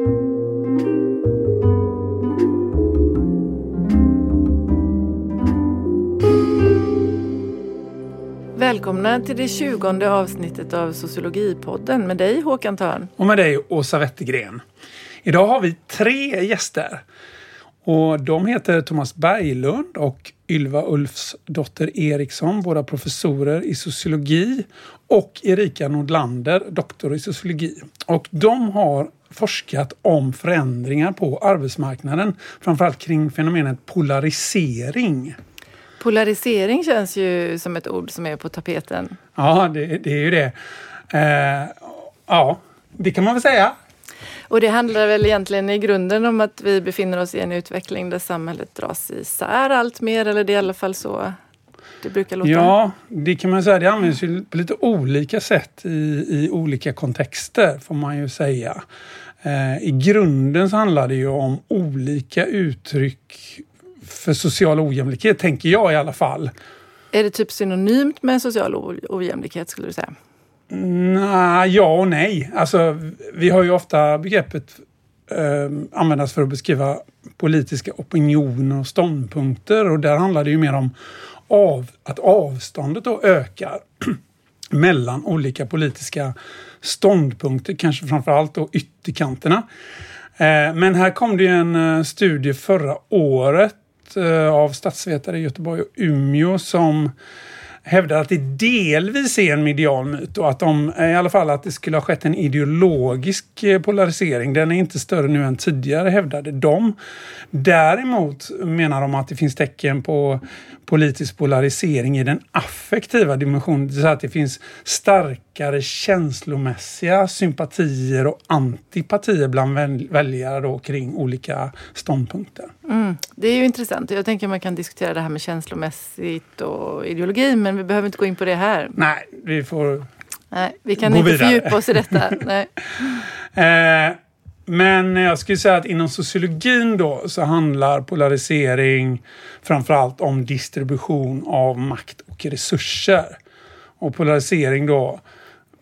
Välkomna till det tjugonde avsnittet av Sociologipodden med dig Håkan Törn. Och med dig Åsa Wettergren. Idag har vi tre gäster. Och de heter Thomas Berglund och Ylva Ulfsdotter Eriksson, båda professorer i sociologi. Och Erika Nordlander, doktor i sociologi. Och de har forskat om förändringar på arbetsmarknaden, framförallt kring fenomenet polarisering. Polarisering känns ju som ett ord som är på tapeten. Ja, det, det är ju det. Eh, ja, det kan man väl säga. Och det handlar väl egentligen i grunden om att vi befinner oss i en utveckling där samhället dras isär allt mer, eller det är i alla fall så det brukar låta. Ja, det kan man säga. Det används ju på lite olika sätt i, i olika kontexter, får man ju säga. Eh, I grunden så handlar det ju om olika uttryck för social ojämlikhet, tänker jag i alla fall. Är det typ synonymt med social ojämlikhet skulle du säga? Nej, ja och nej. Alltså, vi har ju ofta begreppet eh, användas för att beskriva politiska opinioner och ståndpunkter och där handlar det ju mer om av, att avståndet då ökar mellan olika politiska ståndpunkter, kanske framförallt då ytterkanterna. Eh, men här kom det ju en eh, studie förra året eh, av statsvetare i Göteborg och Umeå som hävdar att det delvis är en medial myt och att de, i alla fall att det skulle ha skett en ideologisk eh, polarisering. Den är inte större nu än tidigare hävdade de. Däremot menar de att det finns tecken på politisk polarisering i den affektiva dimensionen. Så att det finns starkare känslomässiga sympatier och antipatier bland väljare då kring olika ståndpunkter. Mm. Det är ju intressant. Jag tänker man kan diskutera det här med känslomässigt och ideologi men vi behöver inte gå in på det här. Nej, vi får Nej, vi kan inte vidare. fördjupa oss i detta. Nej. eh, men jag skulle säga att inom sociologin då så handlar polarisering framförallt om distribution av makt och resurser. Och polarisering då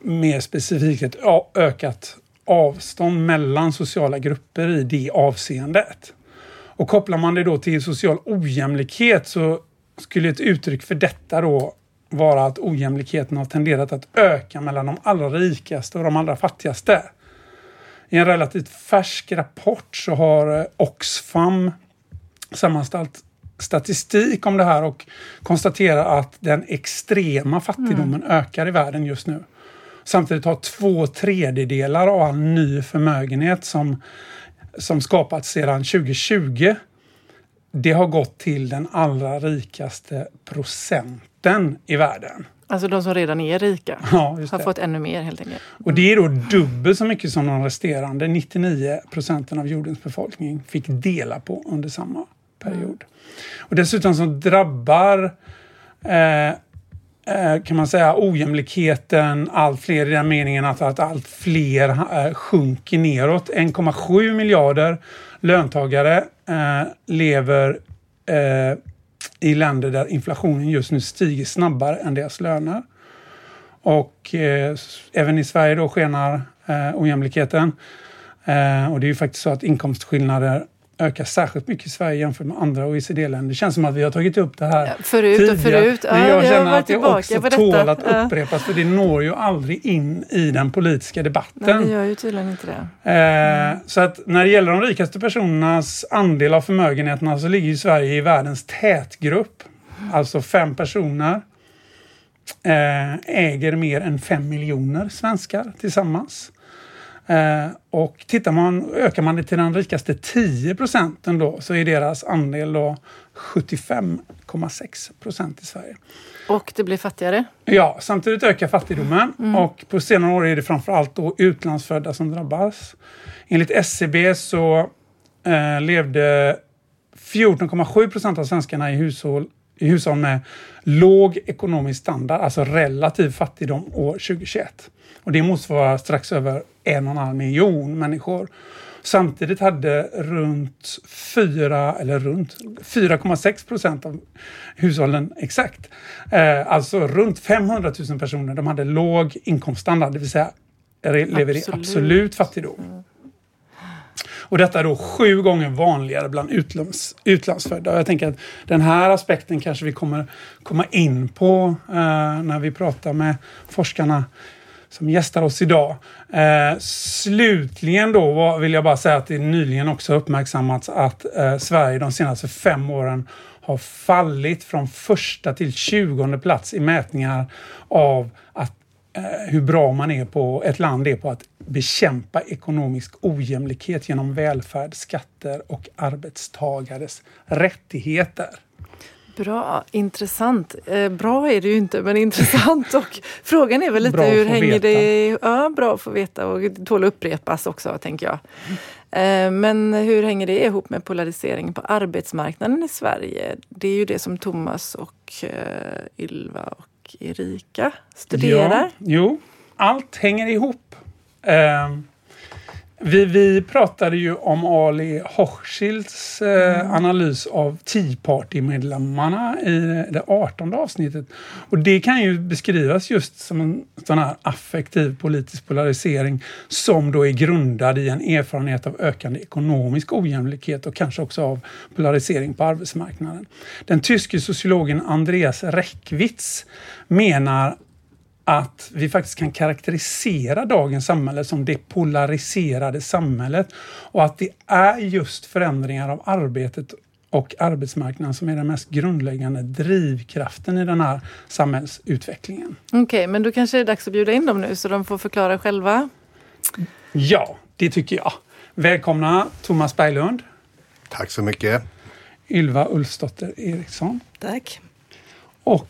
mer specifikt ett ökat avstånd mellan sociala grupper i det avseendet. Och kopplar man det då till social ojämlikhet så skulle ett uttryck för detta då vara att ojämlikheten har tenderat att öka mellan de allra rikaste och de allra fattigaste. I en relativt färsk rapport så har eh, Oxfam sammanställt statistik om det här och konstaterar att den extrema fattigdomen mm. ökar i världen just nu. Samtidigt har två tredjedelar av all ny förmögenhet som, som skapats sedan 2020 det har gått till den allra rikaste procenten i världen. Alltså de som redan är rika ja, har fått ännu mer helt enkelt. Och det är då dubbelt så mycket som de resterande 99 procenten av jordens befolkning fick dela på under samma period. Och dessutom så drabbar eh, Eh, kan man säga ojämlikheten allt fler i den meningen att, att allt fler eh, sjunker neråt. 1,7 miljarder löntagare eh, lever eh, i länder där inflationen just nu stiger snabbare än deras löner. Och eh, även i Sverige då skenar eh, ojämlikheten. Eh, och det är ju faktiskt så att inkomstskillnader ökar särskilt mycket i Sverige jämfört med andra OECD-länder. Det känns som att vi har tagit upp det här ja, förut tidigare. och förut. Ja, men jag känner att det också tål att upprepas för det når ju aldrig in i den politiska debatten. Nej, det gör ju tydligen inte det. Mm. Eh, så att när det gäller de rikaste personernas andel av förmögenheterna så ligger ju Sverige i världens tätgrupp. Alltså fem personer eh, äger mer än fem miljoner svenskar tillsammans. Eh, och tittar man, ökar man det till den rikaste 10 procenten då så är deras andel då 75,6 procent i Sverige. Och det blir fattigare? Ja, samtidigt ökar fattigdomen mm. och på senare år är det framförallt då utlandsfödda som drabbas. Enligt SCB e så eh, levde 14,7 procent av svenskarna i hushåll, i hushåll med låg ekonomisk standard, alltså relativ fattigdom år 2021. Och det motsvarar strax över en och en halv miljon människor. Samtidigt hade runt 4, eller runt 4,6 procent av hushållen exakt, eh, alltså runt 500 000 personer, de hade låg inkomststandard, det vill säga lever i absolut fattigdom. Och detta är då sju gånger vanligare bland utlands, utlandsfödda. Jag tänker att den här aspekten kanske vi kommer komma in på eh, när vi pratar med forskarna som gästar oss idag. Eh, slutligen då vill jag bara säga att det nyligen också uppmärksammats att eh, Sverige de senaste fem åren har fallit från första till tjugonde plats i mätningar av att, hur bra man är på, ett land är på att bekämpa ekonomisk ojämlikhet genom välfärd, skatter och arbetstagares rättigheter. Bra, intressant. Eh, bra är det ju inte, men intressant. Och frågan är väl lite hur hänger veta. det... Ja, bra att få veta och tål att upprepas också, tänker jag. Eh, men hur hänger det ihop med polariseringen på arbetsmarknaden i Sverige? Det är ju det som Thomas och eh, Ylva och Erika studerar. Ja, jo, allt hänger ihop. Eh, vi, vi pratade ju om Ali Hochschilds eh, mm. analys av Tea Party-medlemmarna i det 18 avsnittet. Och det kan ju beskrivas just som en sån här affektiv politisk polarisering som då är grundad i en erfarenhet av ökande ekonomisk ojämlikhet och kanske också av polarisering på arbetsmarknaden. Den tyske sociologen Andreas Reckwitz menar att vi faktiskt kan karaktärisera dagens samhälle som det polariserade samhället och att det är just förändringar av arbetet och arbetsmarknaden som är den mest grundläggande drivkraften i den här samhällsutvecklingen. Okej, okay, men då kanske det är dags att bjuda in dem nu så de får förklara själva? Ja, det tycker jag. Välkomna Thomas Berglund. Tack så mycket. Ylva Ulfsdotter Eriksson. Tack. Och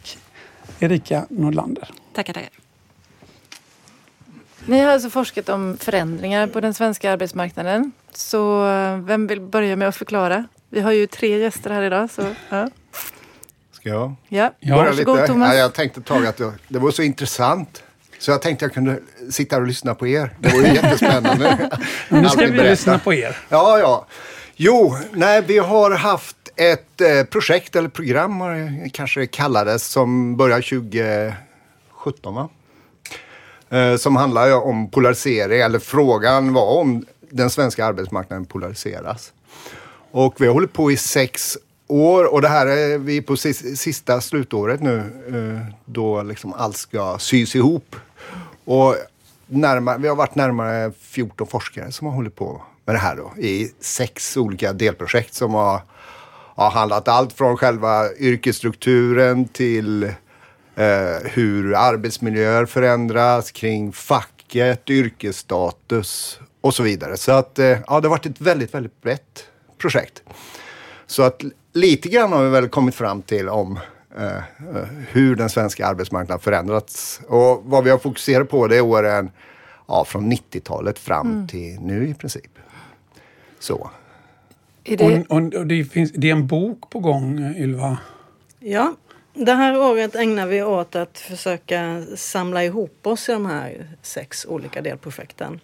Erika Nordlander. Tackar, tackar. Ni har alltså forskat om förändringar på den svenska arbetsmarknaden. Så eh, vem vill börja med att förklara? Vi har ju tre gäster här idag. Så, ja. Ska jag? Ja, ja. varsågod Thomas. Ja, jag tänkte tag att det, det var så intressant. Så jag tänkte jag kunde sitta och lyssna på er. Det var ju jättespännande. nu ska vi berätta. lyssna på er. Ja, ja. Jo, nej, vi har haft ett eh, projekt eller program, kanske det kallades, som började 2017 va? Eh, som handlade om polarisering, eller frågan var om den svenska arbetsmarknaden polariseras. Och vi har hållit på i sex år och det här är vi på sista slutåret nu eh, då liksom allt ska sys ihop. Och närmare, vi har varit närmare 14 forskare som har hållit på med det här då i sex olika delprojekt som har, har handlat allt från själva yrkesstrukturen till eh, hur arbetsmiljöer förändras, kring facket, yrkesstatus och så vidare. Så att eh, ja, det har varit ett väldigt, väldigt brett projekt. Så att lite grann har vi väl kommit fram till om eh, hur den svenska arbetsmarknaden förändrats. Och vad vi har fokuserat på det är åren ja, från 90-talet fram mm. till nu i princip. Så. Det... Och, och det, finns, det är en bok på gång, Ylva? Ja, det här året ägnar vi åt att försöka samla ihop oss i de här sex olika delprojekten.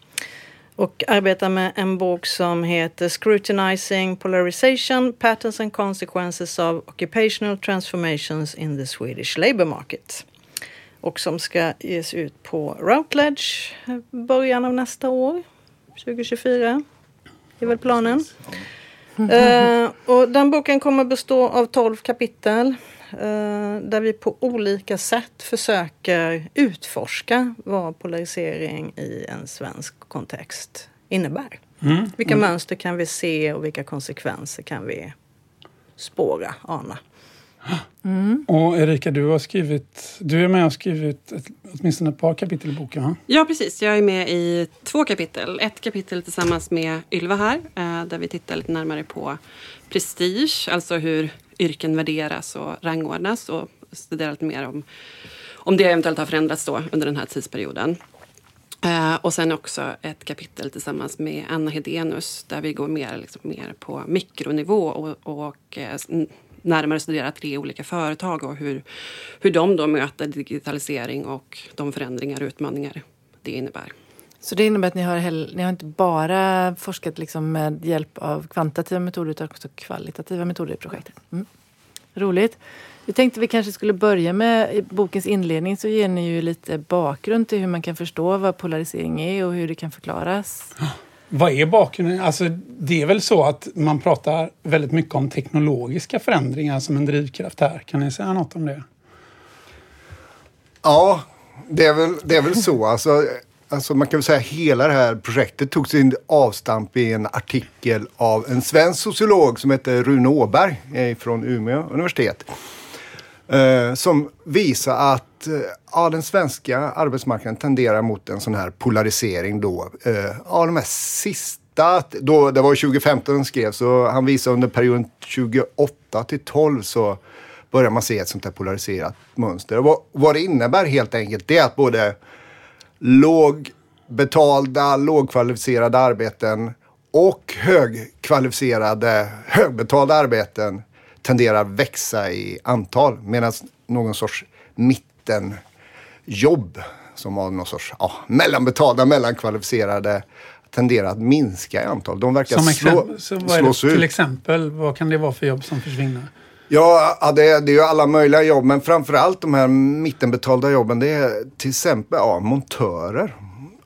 Och arbetar med en bok som heter Scrutinizing Polarization Patterns and Consequences of Occupational Transformations in the Swedish Labour Market. Och som ska ges ut på Routledge början av nästa år, 2024. Det är väl planen. Uh, och den boken kommer bestå av 12 kapitel Eh, där vi på olika sätt försöker utforska vad polarisering i en svensk kontext innebär. Mm. Vilka mönster kan vi se och vilka konsekvenser kan vi spåra, ana? Mm. Och Erika, du har skrivit, du är med och skrivit ett, åtminstone ett par kapitel i boken va? Ja precis, jag är med i två kapitel. Ett kapitel tillsammans med Ylva här, eh, där vi tittar lite närmare på prestige, alltså hur yrken värderas och rangordnas och studerar lite mer om, om det eventuellt har förändrats då under den här tidsperioden. Uh, och sen också ett kapitel tillsammans med Anna Hedenius där vi går mer, liksom, mer på mikronivå och, och uh, närmare studerar tre olika företag och hur, hur de då möter digitalisering och de förändringar och utmaningar det innebär. Så det innebär att ni har, ni har inte bara forskat liksom med hjälp av kvantitativa metoder utan också kvalitativa metoder i projektet? Mm. Roligt. Vi tänkte vi kanske skulle börja med i bokens inledning så ger ni ju lite bakgrund till hur man kan förstå vad polarisering är och hur det kan förklaras. Vad är bakgrunden? Alltså, det är väl så att man pratar väldigt mycket om teknologiska förändringar som en drivkraft här. Kan ni säga något om det? Ja, det är väl, det är väl så. Alltså, alltså man kan väl säga att hela det här projektet tog sin avstamp i en artikel av en svensk sociolog som heter Rune Åberg eh, från Umeå universitet. Eh, som visar att eh, ja, den svenska arbetsmarknaden tenderar mot en sån här polarisering då. Eh, ja, de här sista, då, det var 2015 den skrevs, så han visar under perioden 28 till 12 så börjar man se ett sånt här polariserat mönster. Och vad, vad det innebär helt enkelt, det är att både lågbetalda, lågkvalificerade arbeten och högkvalificerade, högbetalda arbeten tenderar växa i antal. Medan någon sorts mittenjobb som var någon sorts ja, mellanbetalda, mellankvalificerade tenderar att minska i antal. De verkar som slå, så slås ut. Till exempel, vad kan det vara för jobb som försvinner? Ja, det, det är ju alla möjliga jobb, men framförallt de här mittenbetalda jobben, det är till exempel ja, montörer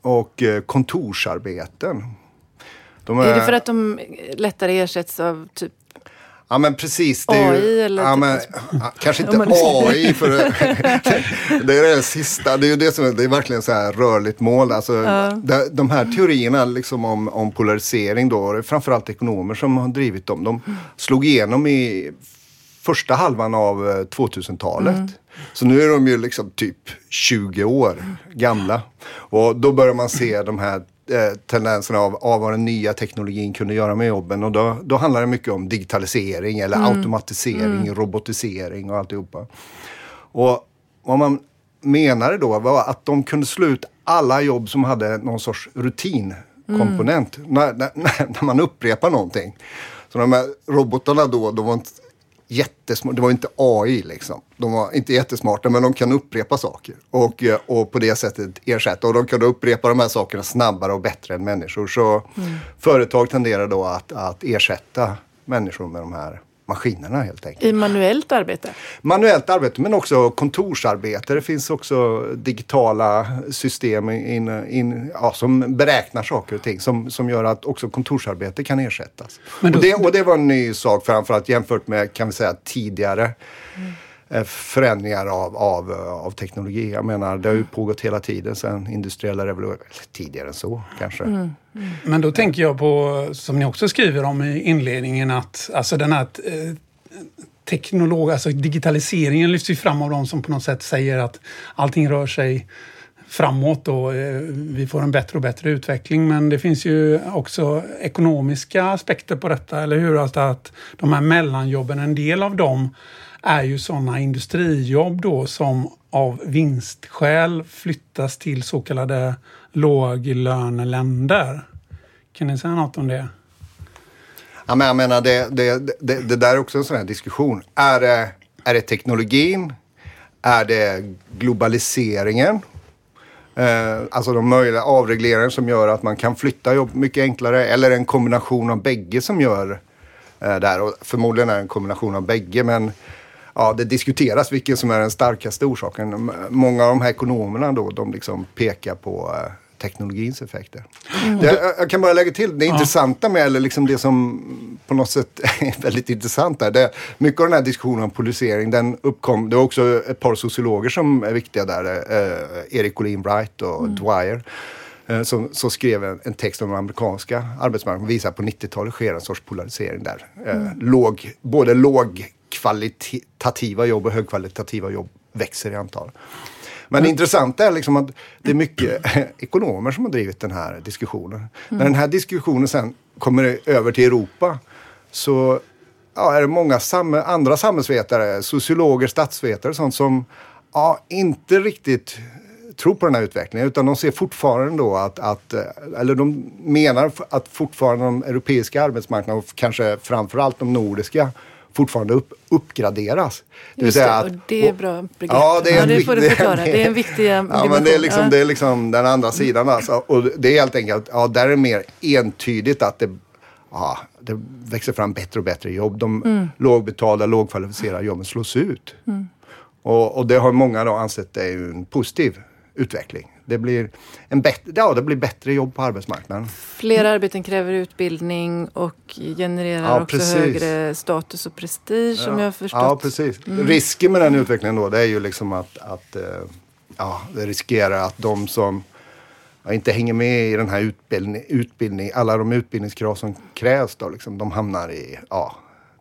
och eh, kontorsarbeten. De är, är det för att de lättare ersätts av typ Ja men precis. Det är AI ju, eller? Ja, typ men, kanske inte AI för det, är det sista. Det är ju det som det är verkligen så här rörligt mål. Alltså, ja. de, här teorierna liksom om, om polarisering då, är framförallt ekonomer som har drivit dem. De slog igenom i första halvan av 2000-talet. Eh, mm. Så nu är de ju liksom typ 20 år gamla. Och då börjar man se de här eh, tendenserna av, av vad den nya teknologin kunde göra med jobben. Och då, då handlar det mycket om digitalisering eller mm. automatisering, mm. robotisering och alltihopa. Och vad man menade då var att de kunde slå ut alla jobb som hade någon sorts rutinkomponent. Mm. När, när, när, man upprepar någonting. Så de här robotarna då, de var inte jättesmarta. Det var inte AI liksom. De var inte jättesmarta men de kan upprepa saker. Och, eh, och på det sättet ersätta. Och de kan upprepa de här sakerna snabbare och bättre än människor. Så mm. företag tenderar då att, att ersätta människor med de här maskinerna helt enkelt. I manuellt arbete? Manuellt arbete men också kontorsarbete. Det finns också digitala system in, in, ja, som beräknar saker och ting som, som gör att också kontorsarbete kan ersättas. Då, och, det, och det var en ny sak framförallt jämfört med kan vi säga tidigare. Mm förändringar av, av, av teknologi. Jag menar, det har ju pågått hela tiden sedan industriella revolutionen. Tidigare än så kanske. Mm. Mm. Men då tänker jag på, som ni också skriver om i inledningen, att alltså den här eh, teknolog, alltså digitaliseringen lyfts ju fram av de som på något sätt säger att allting rör sig framåt och eh, vi får en bättre och bättre utveckling. Men det finns ju också ekonomiska aspekter på detta, eller hur? Alltså att de här mellanjobben, en del av dem är ju sådana industrijobb då som av vinstskäl flyttas till så kallade låglöneländer. Kan ni säga något om det? Ja, men jag menar, det, det, det, det där är också en sån här diskussion. Är det, är det teknologin? Är det globaliseringen? Eh, alltså de möjliga avregleringar som gör att man kan flytta jobb mycket enklare. Eller en kombination av bägge som gör eh, det här. Och förmodligen är det en kombination av bägge. Men ja, det diskuteras vilken som är den starkaste orsaken. Många av de här ekonomerna då, de liksom pekar på eh, teknologins effekter. Mm. Det, jag kan bara lägga till, det ja. intressanta med, eller liksom det som på något sätt är väldigt intressant där. Det, mycket av den här diskussionen om polarisering, den uppkom, det var också ett par sociologer som är viktiga där, eh, Erik Olin Wright och mm. Dwyer eh, som, som, skrev en, en, text om den amerikanska arbetsmarknaden. Visar på 90-talet sker en sorts polarisering där. Eh, mm. låg, både låg kvalitativa jobb och högkvalitativa jobb växer i antal. Men det intressanta är liksom att det är mycket ekonomer som har drivit den här diskussionen. Mm. När den här diskussionen sen kommer över till Europa så ja, är det många sam andra samhällsvetare, sociologer, statsvetare och sånt som ja, inte riktigt tror på den här utvecklingen utan de ser fortfarande då att, att eller de menar att fortfarande de europeiska arbetsmarknaderna och kanske framförallt de nordiska fortfarande upp, uppgraderas. Det, Just det, att, det är bra begrepp. Ja, det, är ja, det får du förklara. Det är en viktig ja, men det, är liksom, ja. det är liksom den andra sidan. Alltså. Och det är helt enkelt, ja, där är det mer entydigt att det, ja, det växer fram bättre och bättre jobb. De mm. lågbetalda, lågkvalificerade jobben slås ut. Mm. Och, och, det har många då ansett är en positiv utveckling. Det blir, en bättre, ja, det blir bättre jobb på arbetsmarknaden. Fler arbeten kräver utbildning och genererar ja, också högre status och prestige ja. som jag har förstått. Ja, precis. Mm. Risken med den utvecklingen då det är ju liksom att, att eh, ja, det riskerar att de som inte hänger med i den här utbildning, utbildning, alla de utbildningskrav som krävs då, liksom, de hamnar i, ja,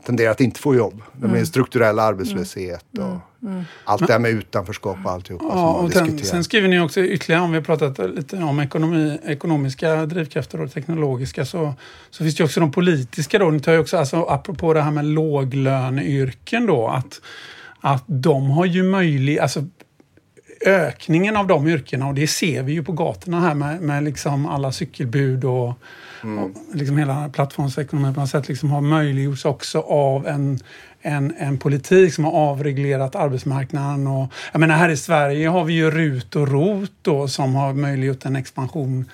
tenderar att inte få jobb. Det blir mm. strukturell arbetslöshet och mm. mm. allt det här med utanförskap och alltihopa ja, som och sen, sen skriver ni också ytterligare, om vi har pratat lite om ekonomi, ekonomiska drivkrafter och teknologiska, så, så finns det också de politiska då. Ni tar ju också, alltså, apropå det här med låglöneyrken då, att, att de har ju möjlighet, alltså ökningen av de yrkena och det ser vi ju på gatorna här med, med liksom alla cykelbud och, mm. liksom hela plattformsekonomin på något sätt liksom har möjliggjorts också av en, en, en politik som har avreglerat arbetsmarknaden. Och, jag menar här i Sverige har vi ju RUT och ROT då, som har möjliggjort en expansion.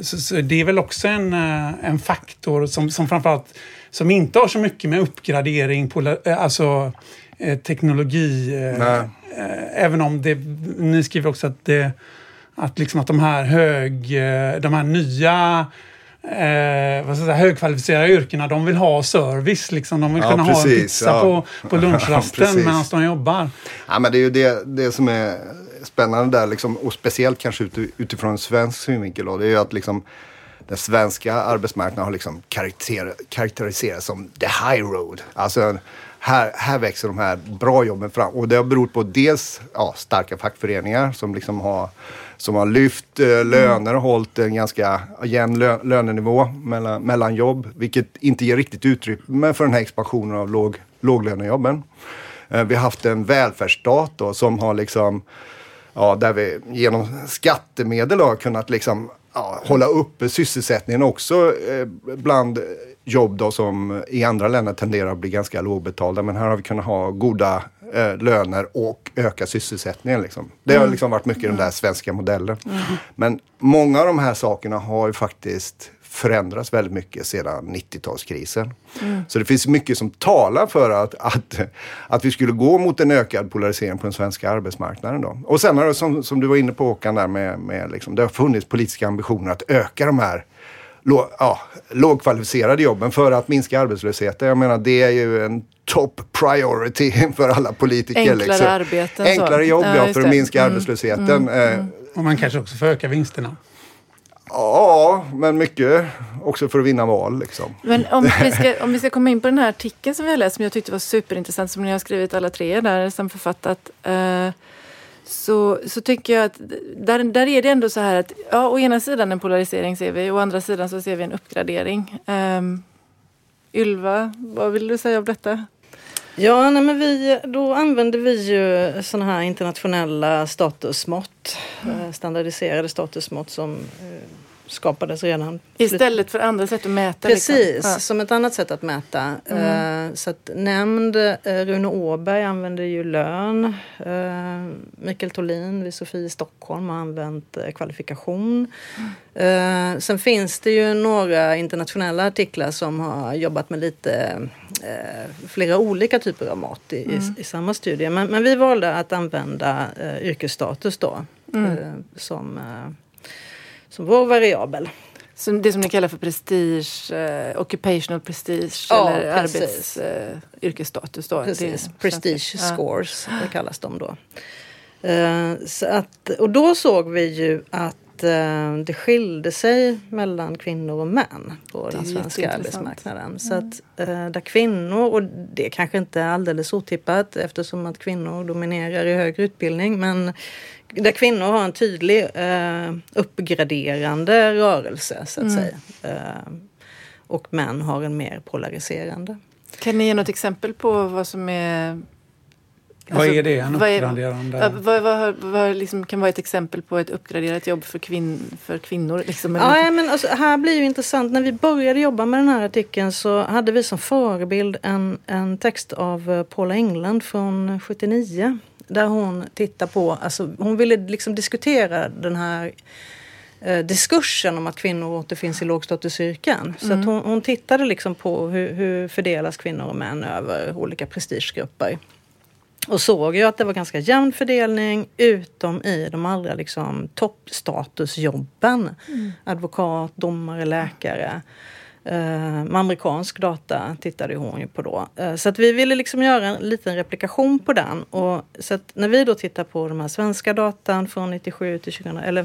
Så, så det är väl också en, eh, en faktor som, som framförallt som inte har så mycket med uppgradering, på, alltså eh, teknologi Nej Eh, även om det, ni skriver också att, det, att, liksom att de här hög, eh, de här nya eh, vad säga, högkvalificerade yrkena, de vill ha service. Liksom. De vill ja, kunna precis, ha en pizza ja. på, på lunchrasten ja, medan de jobbar. Ja, men det är ju det, det som är spännande där, liksom, och speciellt kanske utifrån en svensk synvinkel. Då, det är ju att liksom, den svenska arbetsmarknaden har liksom karaktäriserats karaktäriser som the high road. Alltså här, här växer de här bra jobben fram. Och det har berott på dels ja, starka fackföreningar som liksom har som har lyft eh, löner och hållit en ganska jämn lö lönenivå mellan, mellan jobb. Vilket inte ger riktigt utrymme för den här expansionen av låg, låglönejobben. Eh, vi har haft en välfärdsstat då, som har liksom Ja, där vi genom skattemedel har kunnat liksom ja, hålla uppe sysselsättningen också eh, bland jobb då som i andra länder tenderar att bli ganska lågbetalda. Men här har vi kunnat ha goda eh, löner och öka sysselsättningen. Liksom. Det har mm. liksom varit mycket mm. den där svenska modellen. Mm. Men många av de här sakerna har ju faktiskt förändrats väldigt mycket sedan 90-talskrisen. Mm. Så det finns mycket som talar för att, att, att vi skulle gå mot en ökad polarisering på den svenska arbetsmarknaden. Då. Och sen har det, som, som du var inne på Håkan, där med, med liksom, det har funnits politiska ambitioner att öka de här ja, lågkvalificerade jobben för att minska arbetslösheten. Jag menar det är ju en top priority för alla politiker. Enklare liksom. arbeten. Enklare jobb ja, ja för att minska mm. arbetslösheten. Mm. Mm. Och man kanske också får öka vinsterna. Ja, men mycket också för att vinna val. Liksom. Men om vi, ska, om vi ska komma in på den här artikeln som vi har läst som jag tyckte var superintressant som ni har skrivit alla tre där som författat. Eh, så, så tycker jag att där, där är det ändå så här att ja, å ena sidan en polarisering ser vi, å andra sidan så ser vi en uppgradering. Um, Ylva, vad vill du säga om detta? Ja, nej, men vi, då använder vi ju sådana här internationella statusmått, mm. standardiserade statusmått som eh, skapades redan. Istället för andra sätt att mäta? Liksom. Precis, liksom. ja. som ett annat sätt att mäta. Mm. Uh, så att nämnd uh, Rune Åberg använder ju lön. Uh, Mikael Tolin vid Sofie Stockholm har använt kvalifikation. Mm. sen finns det ju några internationella artiklar som har jobbat med lite flera olika typer av mått i, mm. i, i samma studie. Men, men, vi valde att använda yrkesstatus då mm. som som vår variabel. Så det som ni kallar för prestige, eh, occupational prestige ja, eller arbets, eh, yrkesstatus då? Precis, det, prestige ja. scores det kallas de då. Eh, så att, och då såg vi ju att eh, det skilde sig mellan kvinnor och män på den svenska arbetsmarknaden. Mm. Så att eh, där kvinnor, och det kanske inte är alldeles otippat eftersom att kvinnor dominerar i högre utbildning, men där kvinnor har en tydlig eh, uppgraderande rörelse så att mm. säga. Eh, och män har en mer polariserande. Kan ni ge något exempel på vad som är vad alltså, är det? En uppgraderande? Vad, vad, vad liksom, kan vara ett exempel på ett uppgraderat jobb för, kvin, för kvinnor? Liksom, ja, men alltså, här blir ju intressant. När vi började jobba med den här artikeln så hade vi som förebild en, en text av eh, Paula England från 79 där hon tittar på, alltså hon ville liksom diskutera den här eh, diskursen om att kvinnor återfinns i lågstatusyrken. Så mm. att hon, hon tittade liksom på hur, hur fördelas kvinnor och män över olika prestigegrupper. och såg ju att det var ganska jämn fördelning utom i de allra liksom, toppstatusjobben. Mm. Advokat, domare, läkare. Med amerikansk data tittade hon ju på då. Eh, så att vi ville liksom göra en liten replikation på den. Och, så att när vi då tittar på de här svenska datan från 97 till 2000, eller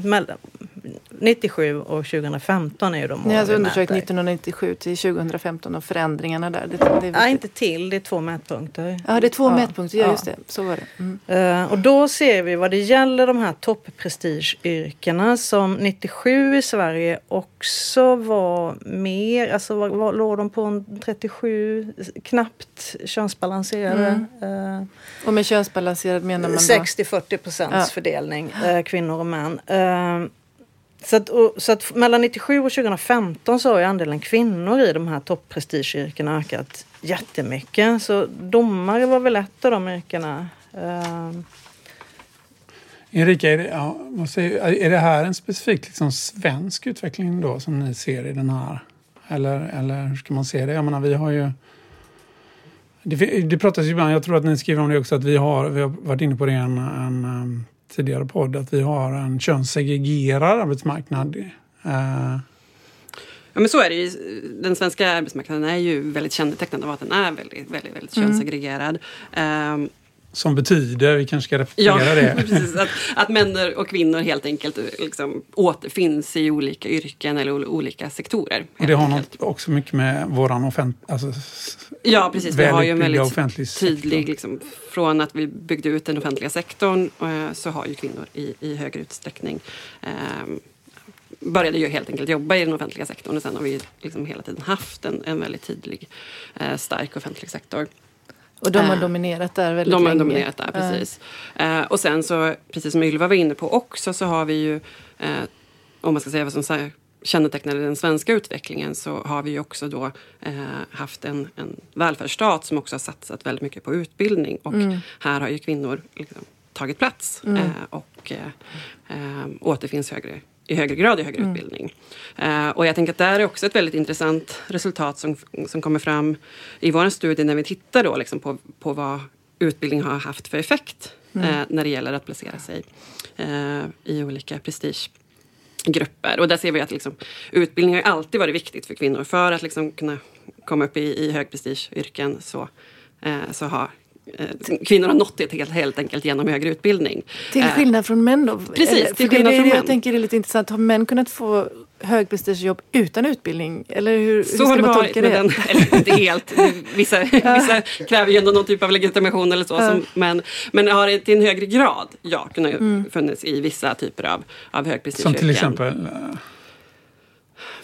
97 och 2015 är ju de Ni har alltså undersökt 1997 till 2015 och förändringarna där? Det, det Nej, inte till. Det är två mätpunkter. Ja, det är två ja. mätpunkter. Ja, just det. Så var det. Mm. Uh, och då ser vi vad det gäller de här topprestigeyrkena som 97 i Sverige också var mer, alltså var, var, låg de på en 37, knappt könsbalanserade. Mm. Uh, och med könsbalanserad menar man då? 60-40 procents ja. fördelning, uh, kvinnor och män. Så att, och, så att mellan 97 och 2015 så har ju andelen kvinnor i de här topprestigeyrkena ökat jättemycket. Så domare var väl ett av de yrkena. Ehm. Uh... Erika, är det, ja, vad säger, är det här en specifik liksom, svensk utveckling då som ni ser i den här? Eller, eller hur ska man se det? Jag menar, vi har ju... Det, det pratas ju ibland, jag tror att ni skriver om det också, att vi har, vi har varit inne på det en, en um, tidigare podd att vi har en könssegregerad arbetsmarknad. Uh. Ja, men så är det ju. Den svenska arbetsmarknaden är ju väldigt kännetecknad av att den är väldigt, väldigt, väldigt mm. könssegregerad. Um, som betyder, vi kanske ska repetera ja, det. precis, att, att män och kvinnor helt enkelt liksom återfinns i olika yrken eller olika sektorer. Och det har något också mycket med våran offentlig... Alltså, ja, precis. Vi har ju en väldigt tydlig... Liksom, från att vi byggde ut den offentliga sektorn eh, så har ju kvinnor i, i högre utsträckning eh, började ju helt enkelt jobba i den offentliga sektorn och sen har vi liksom hela tiden haft en, en väldigt tydlig, eh, stark offentlig sektor. Och de har äh, dominerat där väldigt de länge? De har dominerat där, precis. Äh. och sen så, precis som Ylva var inne på också, så har vi ju, äh, om man ska säga vad som så kännetecknar den svenska utvecklingen, så har vi ju också då haft en, en välfärdsstat som också har satsat väldigt mycket på utbildning. Och mm. här har ju kvinnor liksom tagit plats mm. och återfinns högre i högre grad i högre mm. utbildning. Uh, och jag tänker att det är också ett väldigt intressant resultat som, som kommer fram i vår studie när vi tittar då liksom på, på vad utbildning har haft för effekt mm. uh, när det gäller att placera sig uh, i olika prestigegrupper. Och där ser vi att liksom, utbildning har alltid varit viktigt för kvinnor. För att liksom kunna komma upp i, i högprestigeyrken så, så har Eh, kvinnor har nått det helt, helt enkelt genom högre utbildning. Till eh, skillnad från män då? Precis, till skillnad det, från män. Jag tänker det är lite intressant. Har män kunnat få högprestigejobb utan utbildning? Eller hur, så hur ska man tolka det? Den, eller inte helt. Vissa, vissa kräver ju ändå någon typ av legitimation eller så. Som, men, men har det till en högre grad, ja, kunnat mm. funnits i vissa typer av, av högprestigeyrken. Som till exempel?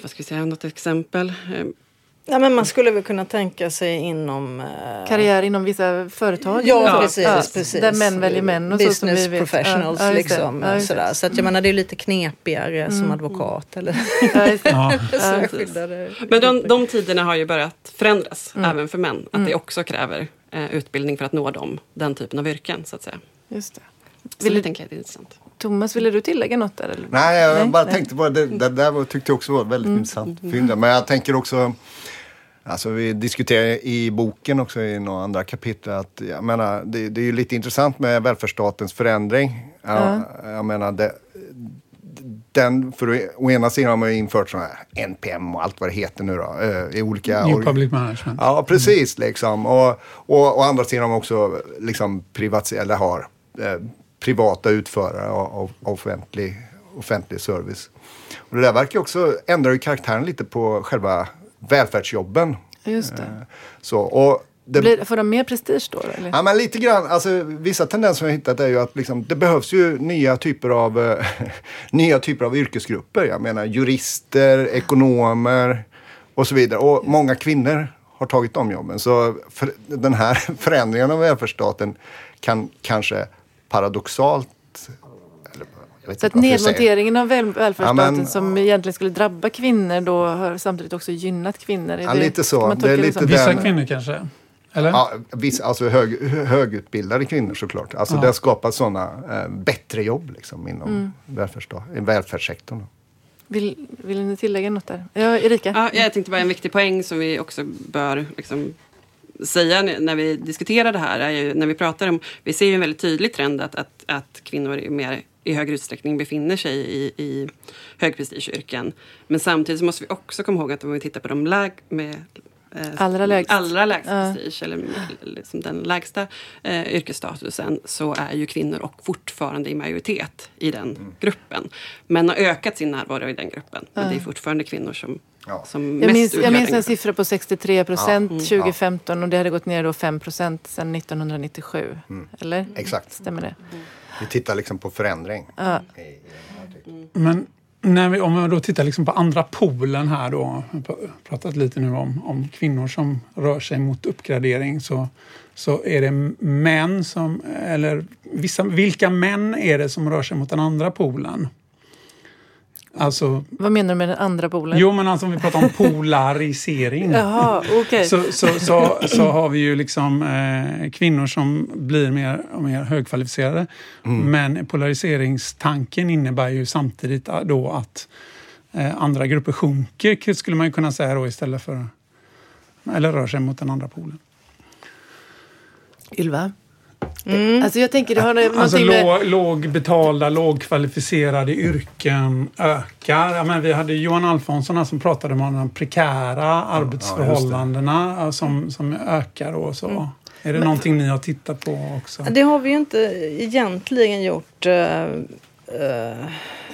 Vad ska vi säga, något exempel? Ja, men man skulle väl kunna tänka sig inom... Eh... Karriär inom vissa företag? Ja, ja precis, ja, precis. Där män väljer män och Business så som vi vet. professionals ja, liksom. Ja, sådär. Så att jag menar det är lite knepigare mm. som advokat. Eller men de, de tiderna har ju börjat förändras mm. även för män. Att mm. det också kräver eh, utbildning för att nå dem, den typen av yrken så att säga. Just det. Vill så det tänker jag är intressant. Thomas, ville du tillägga något där? Eller? Nej, jag Nej? bara tänkte på det. Det där tyckte jag också var väldigt mm. intressant. Mm. Men jag tänker också Alltså vi diskuterar i boken också i några andra kapitel att jag menar, det, det är ju lite intressant med välfärdsstatens förändring. Jag, mm. jag menar, det, den, för å ena sidan har man ju infört sådana här NPM och allt vad det heter nu då. Eh, I olika... New Public Management. Ja, precis liksom. Och, och å andra sidan har man också liksom privatiserat, eller har eh, privata utförare av, av offentlig, offentlig service. Och det där verkar också ändra ju karaktären lite på själva välfärdsjobben. Just det. Eh, så, och det, Blir, får de mer prestige då? Eller? Ja, men lite grann. Alltså, vissa tendenser jag har hittat är ju att liksom, det behövs ju nya typer av, uh, nya typer av yrkesgrupper. Jag menar jurister, ekonomer och så vidare. Och många kvinnor har tagit de jobben. Så för, den här förändringen av välfärdsstaten kan kanske paradoxalt så att nedmonteringen av välfärdsstaten ja, som egentligen skulle drabba kvinnor då har samtidigt också gynnat kvinnor? Ja, det, lite så. Det är lite det Vissa kvinnor kanske? Eller? Ja, vissa, alltså hög, högutbildade kvinnor såklart. Alltså ja. det har skapat sådana eh, bättre jobb liksom, inom mm. välfärdssektorn. välfärdssektorn. Vill, vill ni tillägga något där? Ja, Erika? Ja, jag tänkte bara en viktig poäng som vi också bör liksom, säga när vi diskuterar det här är ju när vi pratar om, vi ser ju en väldigt tydlig trend att, att, att kvinnor är mer i högre utsträckning befinner sig i, i högprestigeyrken. Men samtidigt så måste vi också komma ihåg att om vi tittar på de läg, med eh, allra lägst, allra lägst ja. prestige, eller liksom den lägsta eh, yrkesstatusen, så är ju kvinnor och fortfarande i majoritet i den mm. gruppen. Män har ökat sin närvaro i den gruppen, men det är fortfarande kvinnor som Ja. Som jag minns, jag minns en siffra på 63 procent ja. 2015 och det hade gått ner då 5 procent sedan 1997. Mm. Eller? Exakt. Stämmer det? Vi tittar liksom på förändring. Ja. Men när vi, om vi då tittar liksom på andra polen här då, pratat lite nu om, om kvinnor som rör sig mot uppgradering, så, så är det män som, eller vissa, vilka män är det som rör sig mot den andra polen? Alltså, Vad menar du med den andra polen? Jo, men alltså om vi pratar om polarisering. Jaha, okay. så, så, så, så, har vi ju liksom eh, kvinnor som blir mer och mer högkvalificerade. Mm. Men polariseringstanken innebär ju samtidigt då att eh, andra grupper sjunker, skulle man ju kunna säga då istället för... Eller rör sig mot den andra polen. Ylva? Mm. Alltså jag tänker det har alltså med... lågbetalda, lågkvalificerade yrken ökar. Ja, men vi hade Johan Alfonsson som pratade om de prekära arbetsförhållandena ja, som, som ökar och så. Mm. Är det men, någonting ni har tittat på också? Det har vi ju inte egentligen gjort.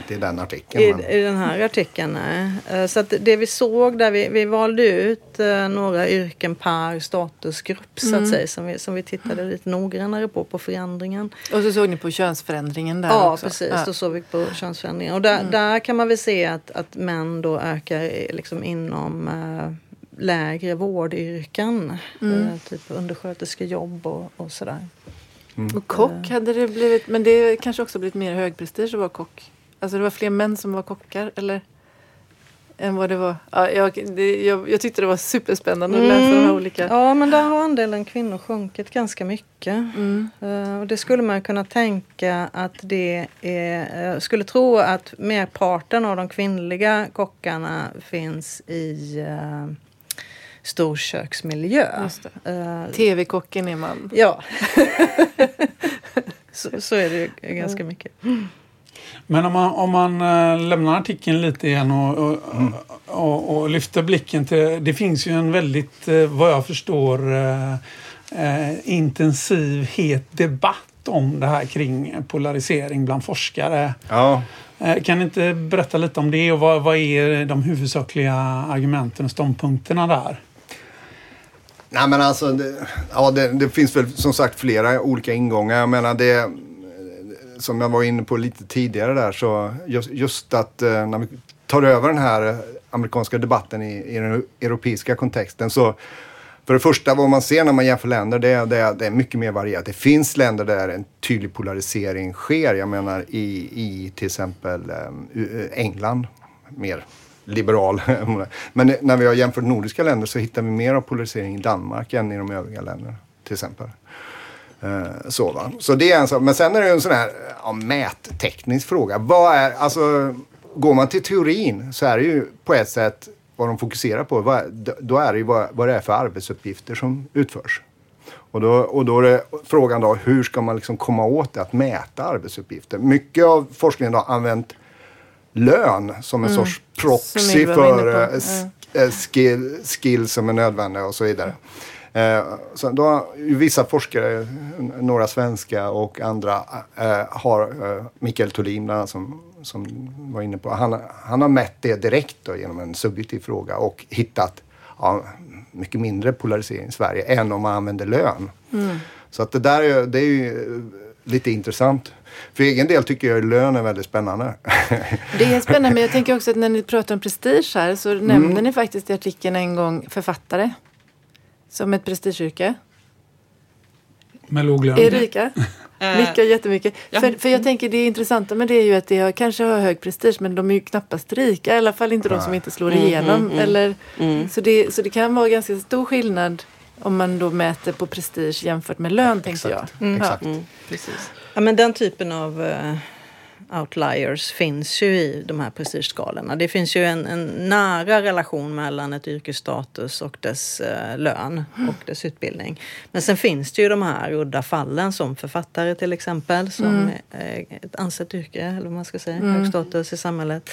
I den artikeln. I, men... i den här artikeln, nej. Eh, så att det vi såg där, vi, vi valde ut eh, några yrken per statusgrupp så att mm. säga. Som vi, som vi tittade lite noggrannare på, på förändringen. Och så såg ni på könsförändringen där ja, också? Precis, ja, precis. Då såg vi på könsförändringen. Och där, mm. där kan man väl se att, att män då ökar liksom inom äh, lägre vårdyrken. Mm. Äh, typ undersköterskejobb och, och sådär. Mm. Och kock hade det blivit, men det kanske också blivit mer högprestige att vara kock? Alltså det var fler män som var kockar, eller? Än vad det var. Ja, jag, det, jag, jag tyckte det var superspännande att läsa de här mm. olika. Ja, men där har andelen kvinnor sjunkit ganska mycket. Mm. Uh, och det skulle man kunna tänka att det är... Uh, skulle tro att merparten av de kvinnliga kockarna finns i uh, storköksmiljö. Uh, TV-kocken är man. Ja. så, så, är det ganska mycket. Men om man, om man äh, lämnar artikeln lite igen och, och, mm. och, och, lyfter blicken till... Det finns ju en väldigt, äh, vad jag förstår, äh, intensiv, het debatt om det här kring polarisering bland forskare. Ja. Kan ni inte berätta lite om det och vad, vad är de huvudsakliga argumenten och ståndpunkterna där? Nej men alltså, det, ja, det, det, finns väl som sagt flera olika ingångar. Jag menar det som jag var inne på lite tidigare där, så just, just att eh, när vi tar över den här amerikanska debatten i, i den europeiska kontexten så för det första, vad man ser när man jämför länder, det är, det är, det är mycket mer varierat. Det finns länder där en tydlig polarisering sker. Jag menar i, i till exempel eh, England, mer liberal. Men när vi har jämfört nordiska länder så hittar vi mer av polarisering i Danmark än i de övriga länderna. Till exempel. Eh, så, va? så det är en sak. Men sen är det en sån här ja, mätteknisk fråga. Vad är, alltså, går man till teorin så är det ju på ett sätt vad de fokuserar på. Vad, då är det ju vad, vad det är för arbetsuppgifter som utförs. Och då, och då är det frågan då, hur ska man liksom komma åt det, att mäta arbetsuppgifter? Mycket av forskningen har använt lön som en mm. sorts proxy för äh, skill, skills som är nödvändiga och så vidare. Eh, så då har vissa forskare, några svenska och andra, eh, har eh, Mikael Thulin bland annat som, som var inne på. Han, han har mätt det direkt då, genom en subjektiv fråga och hittat ja, mycket mindre polarisering i Sverige än om man använder lön. Mm. Så att det där är, det är ju lite intressant. För egen del tycker jag lön är väldigt spännande. Det är spännande, men jag tänker också att när ni pratar om prestige här så mm. nämner ni faktiskt i artikeln en gång författare. Som ett prestigeyrke. Med låg lön? Erika? Nickar jättemycket. Ja. För, för jag tänker det intressanta med det är ju att det har, kanske har hög prestige men de är ju knappast rika. I alla fall inte de som inte slår mm, igenom. Mm, mm, Eller, mm. Så, det, så det kan vara ganska stor skillnad om man då mäter på prestige jämfört med lön, tänkte jag. Mm. Exakt. Ja. Precis. Ja, men den typen av uh outliers finns ju i de här prestigeskalorna. Det finns ju en, en nära relation mellan ett yrkesstatus och dess eh, lön och dess utbildning. Men sen finns det ju de här udda fallen som författare till exempel som mm. är ett ansett yrke, eller vad man ska säga, mm. hög status i samhället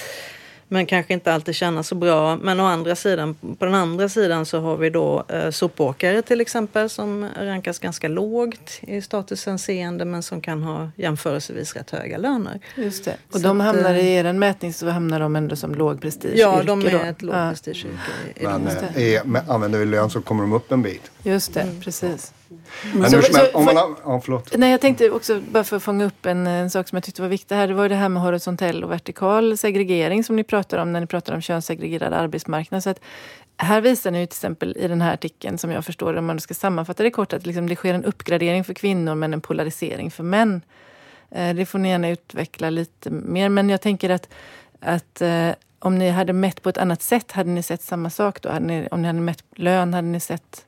men kanske inte alltid känna så bra. Men å andra sidan, på den andra sidan så har vi då eh, sopåkare till exempel som rankas ganska lågt i statushänseende men som kan ha jämförelsevis rätt höga löner. Just det. Och så de hamnar att, i er mätning så hamnar de ändå som låg prestige Ja, de är då. ett lågprestigeyrke. Ja. Men är, använder vi lön så kommer de upp en bit. Just det, mm. precis. Men så, så, om man har, ja, förlåt. Nej, jag tänkte också, bara för att fånga upp en, en sak som jag tyckte var viktig här. Det var det här med horisontell och vertikal segregering som ni pratar om när ni pratar om könssegregerad arbetsmarknad. Så att här visar ni ju till exempel i den här artikeln, som jag förstår om man ska sammanfatta det kort, att liksom det sker en uppgradering för kvinnor men en polarisering för män. Eh, det får ni gärna utveckla lite mer. Men jag tänker att, att eh, om ni hade mätt på ett annat sätt, hade ni sett samma sak då? Ni, om ni hade mätt lön, hade ni sett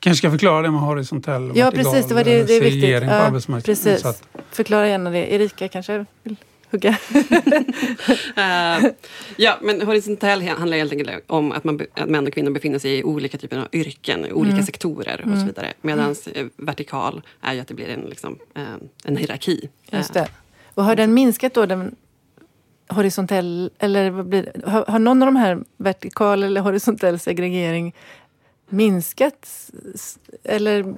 kanske ska förklara det med horisontell och Ja precis, det var det, det är viktigt. På ja, precis. Att... Förklara gärna det. Erika kanske vill hugga? uh, ja, men horisontell handlar helt enkelt om att, man, att män och kvinnor befinner sig i olika typer av yrken, olika mm. sektorer och mm. så vidare. Medan mm. vertikal är ju att det blir en, liksom, uh, en hierarki. Just det. Och har den minskat då, den horisontell, eller vad blir har, har någon av de här vertikal eller horisontell segregering minskat? Eller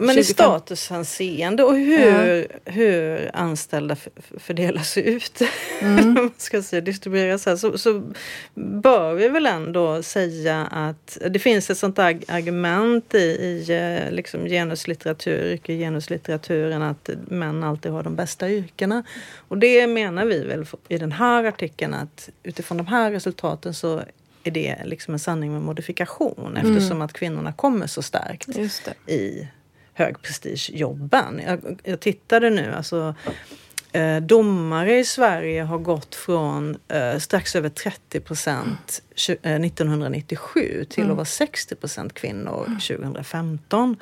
men i statushänseende och hur, ja. hur anställda fördelas ut, mm. ska säga, distribueras här, så, så bör vi väl ändå säga att det finns ett sånt argument i, i eh, liksom genuslitteratur, genuslitteraturen att män alltid har de bästa yrkena. Och det menar vi väl i den här artikeln att utifrån de här resultaten så är det liksom en sanning med modifikation mm. eftersom att kvinnorna kommer så starkt i högprestigejobben. Jag, jag tittade nu, alltså eh, domare i Sverige har gått från eh, strax över 30 procent eh, 1997 till mm. vara 60 procent kvinnor 2015.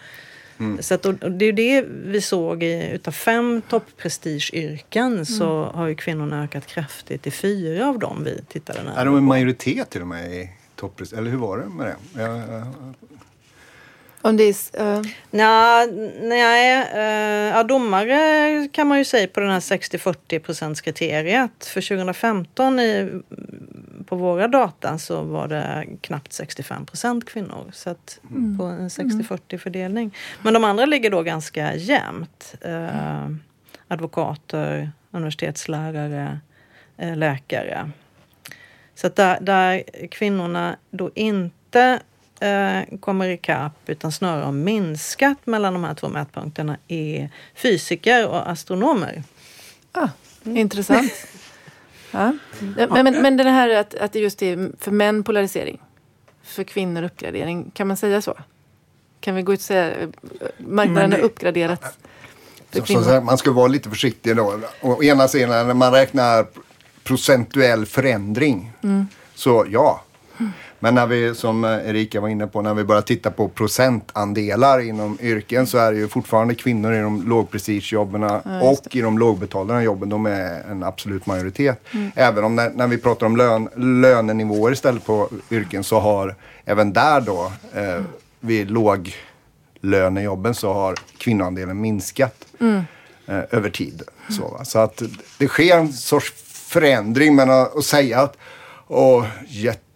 Mm. Så att, och det är det vi såg i, utav fem topprestigeyrken mm. så har ju kvinnorna ökat kraftigt i fyra av dem vi tittade närmare Är de en majoritet till och med i topprestige? Eller hur var det med det? Jag, jag, om det är, uh... Nja, nej, uh, ja, domare kan man ju säga på den här 60-40 procents kriteriet. För 2015 i, på våra data så var det knappt 65 procent kvinnor. Så att mm. på en 60-40 fördelning. Men de andra ligger då ganska jämnt. Uh, advokater, universitetslärare, uh, läkare. Så att där, där kvinnorna då inte eh, kommer ikapp utan snarare har minskat mellan de här två mätpunkterna är fysiker och astronomer. Ah, mm. Intressant. ja. men, men, men det här att, att det just är för män polarisering, för kvinnor uppgradering, kan man säga så? Kan vi gå ut och säga att marknaden har uppgraderats? man ska vara lite försiktig då. Å ena sidan när man räknar procentuell förändring. Mm. Så ja, men när vi, som Erika var inne på, när vi börjar titta på procentandelar inom yrken så är det ju fortfarande kvinnor i de lågprestigejobben ja, och i de lågbetalda jobben. De är en absolut majoritet. Mm. Även om när, när, vi pratar om lön, lönenivåer istället på yrken så har även där då eh, vid låglönejobben så har kvinnoandelen minskat mm. eh, över tid. Så, så, att det sker en sorts förändring men att, att säga att och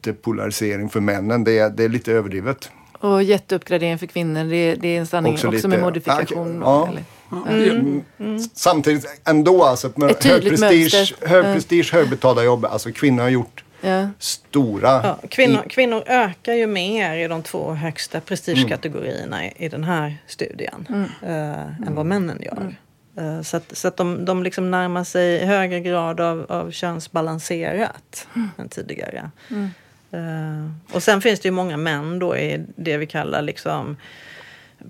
jättepolarisering för männen, det är, det är lite överdrivet. Och jätteuppgradering för kvinnor, det, det är en sanning också, också med modifikation? Ja. Mm. Mm. Mm. Samtidigt ändå alltså, med hög prestige, hög, prestige, högbetalda jobb. Alltså kvinnor har gjort ja. stora... Ja, kvinnor, kvinnor ökar ju mer i de två högsta prestigekategorierna i, i den här studien äh, än vad männen gör. Eh, så att, så att de, de liksom närmar sig i högre grad av, av könsbalanserat mm. än tidigare. Uh, och sen finns det ju många män då i det vi kallar liksom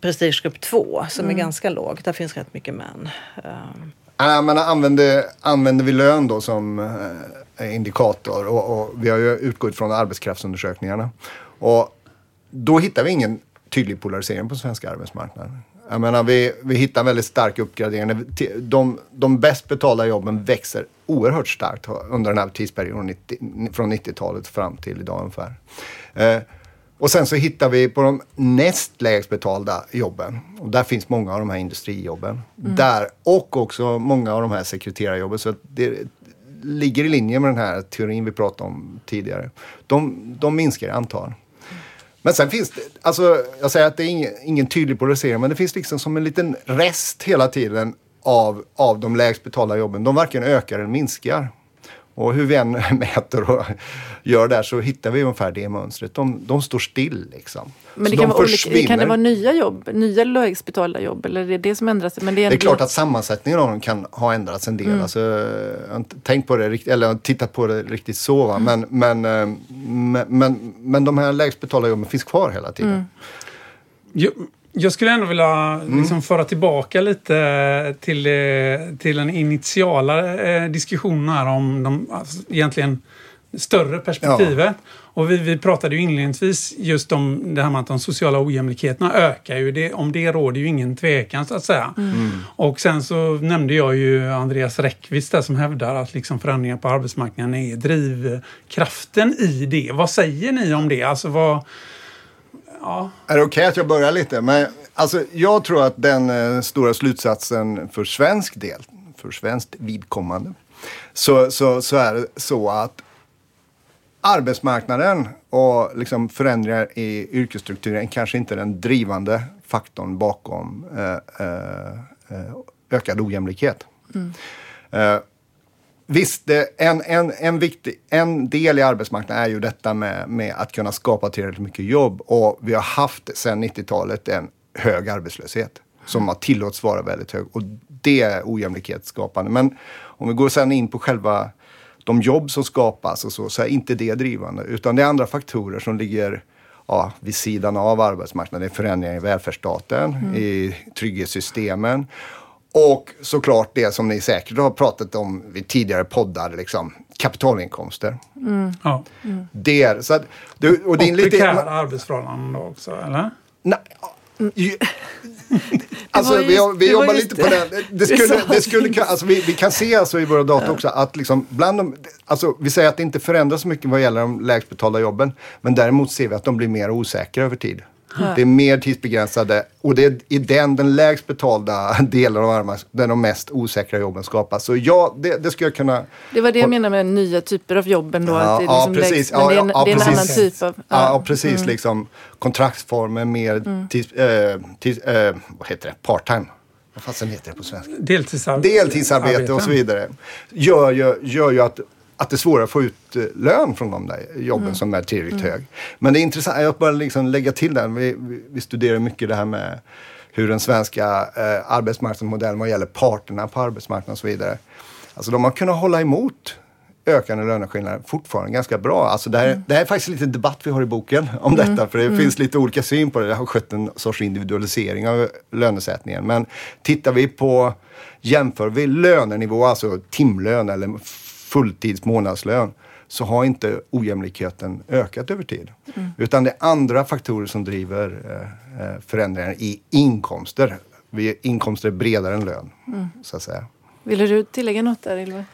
prestigegrupp 2 som mm. är ganska lågt. Där finns rätt mycket män. Uh. Äh, men använder, använder vi lön då som uh, indikator och, och, vi har ju utgått från arbetskraftsundersökningarna. Och då hittar vi ingen tydlig polarisering på svenska arbetsmarknaden. Jag menar, vi, vi hittar väldigt stark uppgradering. De, de bäst betalda jobben växer oerhört starkt under den här tidsperioden 90, från 90-talet fram till idag ungefär. Eh, och sen så hittar vi på de näst lägst betalda jobben. Och där finns många av de här industrijobben. Mm. Där, och också många av de här sekreterarjobben. Så det ligger i linje med den här teorin vi pratade om tidigare. De, de minskar i antal. Men sen finns det, alltså jag säger att det är ingen, ingen tydlig polarisering, men det finns liksom som en liten rest hela tiden av, av de lägst betalda jobben. De varken ökar eller minskar. Och hur vi än mäter och gör där så hittar vi ungefär det mönstret. De, de står still liksom. Men det kan, de vara olika, kan det vara nya jobb, nya lägstbetalda jobb eller är det det som ändras? Men det, är, det är klart att sammansättningen av dem kan ha ändrats en del. Mm. Alltså, jag har inte tänkt på det eller tittat på det riktigt så. Va? Mm. Men, men, eh, men, men, men de här lägstbetalda jobben finns kvar hela tiden. Mm. Jo. Jag skulle ändå vilja mm. liksom föra tillbaka lite till, eh, till den initiala eh, diskussionen här om de alltså, egentligen större perspektivet. Ja. Och vi, vi pratade ju inledningsvis just om det här med att de sociala ojämlikheterna ökar ju. Det, om det råder ju ingen tvekan så att säga. Mm. mm. Och sen så nämnde jag ju Andreas Räckvist där som hävdar att liksom förändringar på arbetsmarknaden är drivkraften i det. Vad säger ni om det? Alltså vad Ja. Är det okej okay att jag börjar lite? Men, alltså, jag tror att den eh, stora slutsatsen för svensk del, för svenskt vidkommande, så, så, så är det så att arbetsmarknaden och liksom förändringar i yrkesstrukturen kanske inte är den drivande faktorn bakom eh, eh, eh ökad ojämlikhet. Mm. Visst, det, en, en, en, viktig, en del i arbetsmarknaden är ju detta med, med att kunna skapa tillräckligt mycket jobb. Och vi har haft sedan 90-talet en hög arbetslöshet som har tillåts vara väldigt hög. Och det är ojämlikhetsskapande. Men om vi går sen in på själva de jobb som skapas och så, så är inte det drivande. Utan det är andra faktorer som ligger ja, vid sidan av arbetsmarknaden. Det är förändringar i välfärdsstaten, mm. i trygghetssystemen och såklart det som ni säkert har pratat om vid tidigare poddar, liksom, kapitalinkomster. Mm. Ja. Mm. Det är, så att, du, och, det är lite, prekära arbetsförhållanden då också, eller? Nej, ju, alltså vi, vi jobbar lite på det. Det skulle, det skulle, alltså, vi, vi kan se alltså i våra data ja. också att liksom bland de, alltså, vi säger att det inte förändras så mycket vad gäller de lägst betalda jobben. Men däremot ser vi att de blir mer osäkra över tid. Det är mer tidsbegränsade och det är i den, den lägst betalda delen av arbetsmarknaden där de mest osäkra jobben skapas. Så ja, det, det skulle jag kunna... Det var det jag menade med nya typer av jobben då. Ja, att det är liksom precis. Lägst, men det är en, ja, det är en annan typ av... Ja, ja precis. Mm. Liksom, kontraktsformer, mer mm. tids, äh, tids, äh, vad heter det? part-time. Vad fasen heter det på svenska? Deltidsarbete. Deltidsarbete och så vidare. Gör, gör, gör ju att att det är svårare att få ut eh, lön från de där jobben mm. som är tillräckligt mm. hög. Men det är intressant, jag bara liksom lägga till den. Vi, vi, vi studerar mycket det här med hur den svenska eh, arbetsmarknadsmodellen vad gäller parterna på arbetsmarknaden och så vidare. Alltså de har kunnat hålla emot ökande löneskillnader fortfarande ganska bra. Alltså det, här, mm. det här är faktiskt lite debatt vi har i boken om mm. detta. För det mm. finns lite olika syn på det. Det har skett en sorts individualisering av lönesättningen. Men tittar vi på, jämför vi lönenivå, alltså timlön eller fulltids månadslön så har inte ojämlikheten ökat över tid. Mm. Utan det är andra faktorer som driver eh, eh förändringar i inkomster. Inkomster är bredare än lön, mm. så att säga. Vill du tillägga något där, Ylva?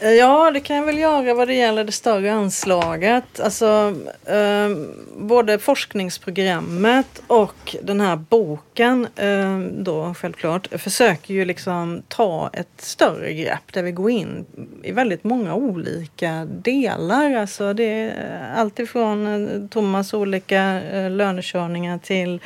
Ja, det kan jag väl göra vad det gäller det större anslaget. Alltså, eh, både forskningsprogrammet och den här boken eh, då självklart försöker ju liksom ta ett större grepp där vi går in i väldigt många olika delar. Alltså det är alltifrån eh, Thomas olika eh, lönekörningar till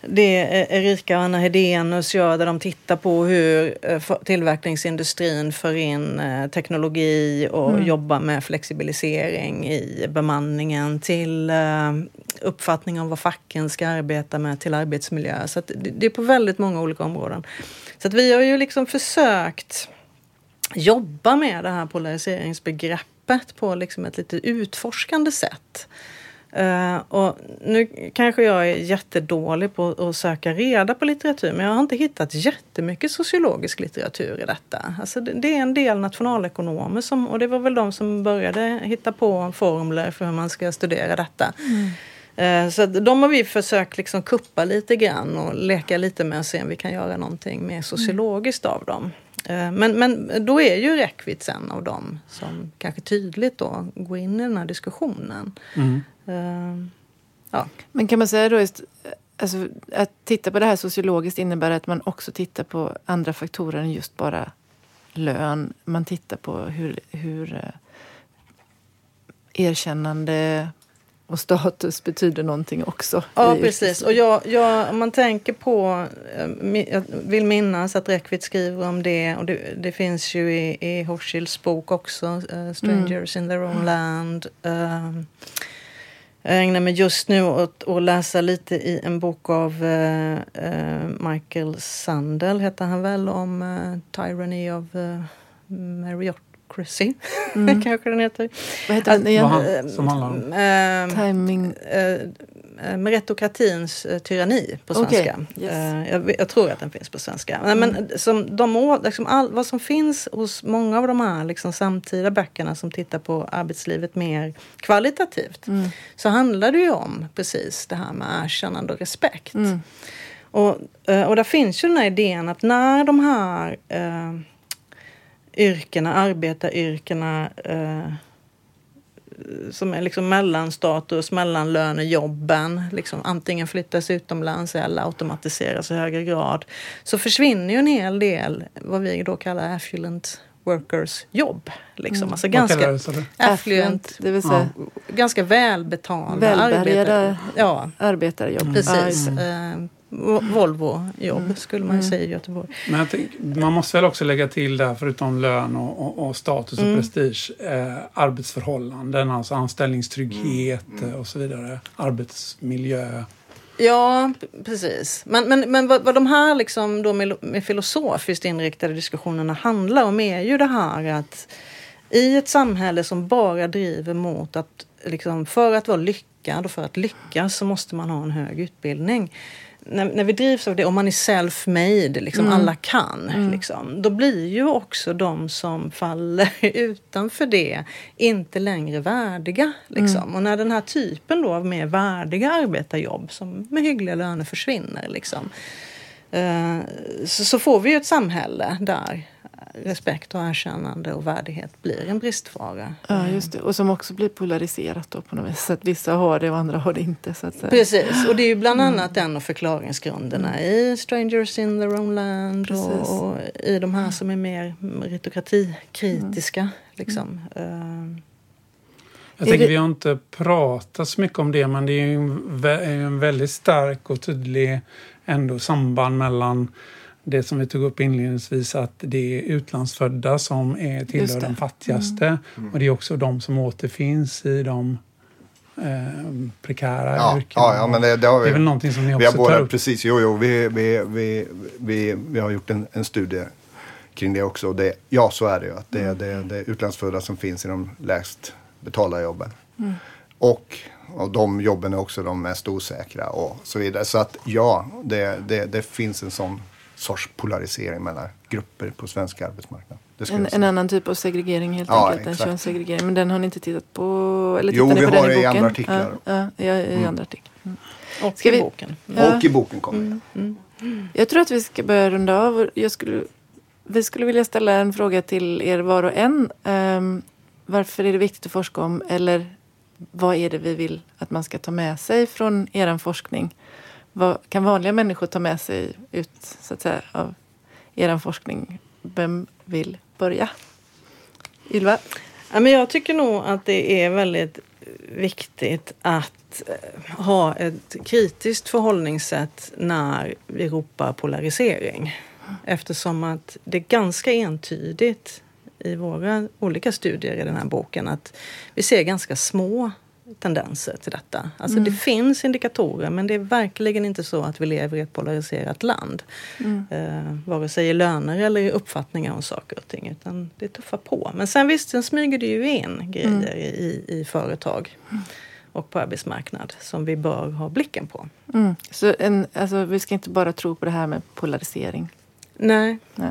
det Erika och Anna Hedenius gör där de tittar på hur eh, tillverkningsindustrin för in eh, teknologi och mm. jobbar med flexibilisering i bemanningen till eh, uppfattning om vad facken ska arbeta med till arbetsmiljö. Så det är på väldigt många olika områden. Så att vi har ju liksom försökt jobba med det här polariseringsbegreppet på liksom ett lite utforskande sätt. Uh, och nu kanske jag är jättedålig på att söka reda på litteratur men jag har inte hittat jättemycket sociologisk litteratur i detta. Alltså det, det är en del nationalekonomer som, och det var väl de som började hitta på formler för hur man ska studera detta. Mm. Eh, så de har vi försökt liksom kuppa lite grann och leka lite med och se om vi kan göra någonting mer sociologiskt av dem. Eh, men, men då är ju räckvidd en av dem som kanske tydligt då går in i den här diskussionen. Mm. Uh, ja. Men kan man säga då alltså, att titta på det här sociologiskt innebär att man också tittar på andra faktorer än just bara lön. Man tittar på hur, hur uh, erkännande och status betyder någonting också. Ja, precis. Och jag, jag, man tänker på, eh, jag vill minnas att Räckvitt skriver om det och det, det finns ju i, i Hochschilds bok också, uh, Strangers mm. in their own land. Uh, jag ägnar mig just nu åt att läsa lite i en bok av uh, Michael Sandel, heter han väl, om Tyranny of Marriott Democracy, mm. kanske den heter. Vad heter den igen? Som handlar om? Äh, Timing. Äh, meritokratins tyranni på svenska. Okay. Yes. Jag, jag, tror att den finns på svenska. Mm. Men som de, liksom all, vad som finns hos många av de här liksom samtida böckerna som tittar på arbetslivet mer kvalitativt mm. så handlar det ju om precis det här med erkännande och respekt. Mm. Och, och där finns ju den här idén att när de här eh, yrkena, arbetaryrkena eh, som är liksom mellanstatus, mellanlönejobben, liksom antingen flyttas utomlands eller automatiseras i högre grad, så försvinner ju en hel del vad vi då kallar affluent workers jobb. Liksom. Mm. Alltså ganska det, affluent, det vill säga ja. ganska välbetalda arbetare, ja. arbetarjobb. Precis. Mm. Eh, Volvo-jobb mm. skulle man mm. säga i Göteborg. Men tänk, man måste väl också lägga till där, förutom lön och, och, och status och mm. prestige, eh, arbetsförhållanden, alltså anställningstrygghet mm. och så vidare, arbetsmiljö. Ja, precis. Men, men, men vad, vad de här liksom då med, med filosofiskt inriktade diskussionerna handlar om är ju det här att i ett samhälle som bara driver mot att liksom, för att vara lyckad och för att lyckas så måste man ha en hög utbildning när, när vi drivs av det, om man är self-made, liksom, mm. alla kan, mm. liksom, då blir ju också de som faller utanför det inte längre värdiga. Liksom. Mm. Och när den här typen då av mer värdiga arbetarjobb som med hyggliga löner försvinner, liksom, eh, så, så, får vi ju ett samhälle där respekt och erkännande och värdighet blir en bristvara. Ja, just det. Och som också blir polariserat då på något vis. Så att vissa har det och andra har det inte. Så att säga. Precis, och det är ju bland mm. annat mm. en av förklaringsgrunderna i Strangers in their own land och, och, i de här som är mer meritokratikritiska. Mm. Liksom. Uh, jag tänker, vi har inte pratat så mycket om det, men det är ju en, en väldigt stark och tydlig ändå samband mellan det som vi tog upp inledningsvis att det är utlandsfödda som är tillhör de fattigaste. Mm. mm. Och det är också de som återfinns i de eh, prekära ja, yrkena. Ja, ja, men det, det, har vi, det är väl någonting som ni vi också har tar upp? Precis, jo, jo, vi, vi, vi, vi, vi har gjort en, en studie kring det också. Det, ja, så är det ju. Att det, mm. det, det är utlandsfödda som finns i de lägst betalda jobben. Mm. Och, och de jobben är också de mest osäkra och så vidare. Så att ja, det, det, det finns en sån sorts polarisering mellan grupper på svensk arbetsmarknad. En, en, annan typ av segregering helt ja, enkelt, exakt. en könssegregering. Men den har ni inte tittat på? Eller jo, vi har det i, i andra artiklar. Ja, ja, i mm. andra artiklar. Mm. Och ska i vi, boken. Ja. Och i boken kommer mm. Mm. mm. Jag tror att vi ska börja runda av. Jag skulle, vi skulle vilja ställa en fråga till er var och en. Um, varför är det viktigt att forska om? Eller vad är det vi vill att man ska ta med sig från er forskning? Vad kan vanliga människor ta med sig ut så att säga, av er forskning? Vem vill börja? Ylva? Ja, men jag tycker nog att det är väldigt viktigt att eh, ha ett kritiskt förhållningssätt när vi ropar polarisering. Eftersom att det är ganska entydigt i våra olika studier i den här boken att vi ser ganska små tendenser till detta. Alltså mm. det finns indikatorer men det är verkligen inte så att vi lever i ett polariserat land. Mm. Eh, vare sig i löner eller i uppfattningar om saker och ting. Utan det tuffar på. Men sen visst, sen smyger det ju in grejer mm. i, i företag och på arbetsmarknad som vi bör ha blicken på. Mm. Så en, alltså, vi ska inte bara tro på det här med polarisering? Nej. Nej.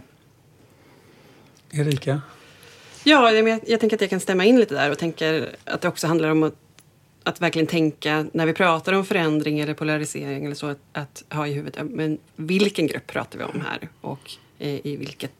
Erika? Ja, jag, jag tänker att jag kan stämma in lite där och tänker att det också handlar om att att verkligen tänka, när vi pratar om förändring eller polarisering eller så, att, att ha i huvudet, men vilken grupp pratar vi om här? Och eh, i vilket,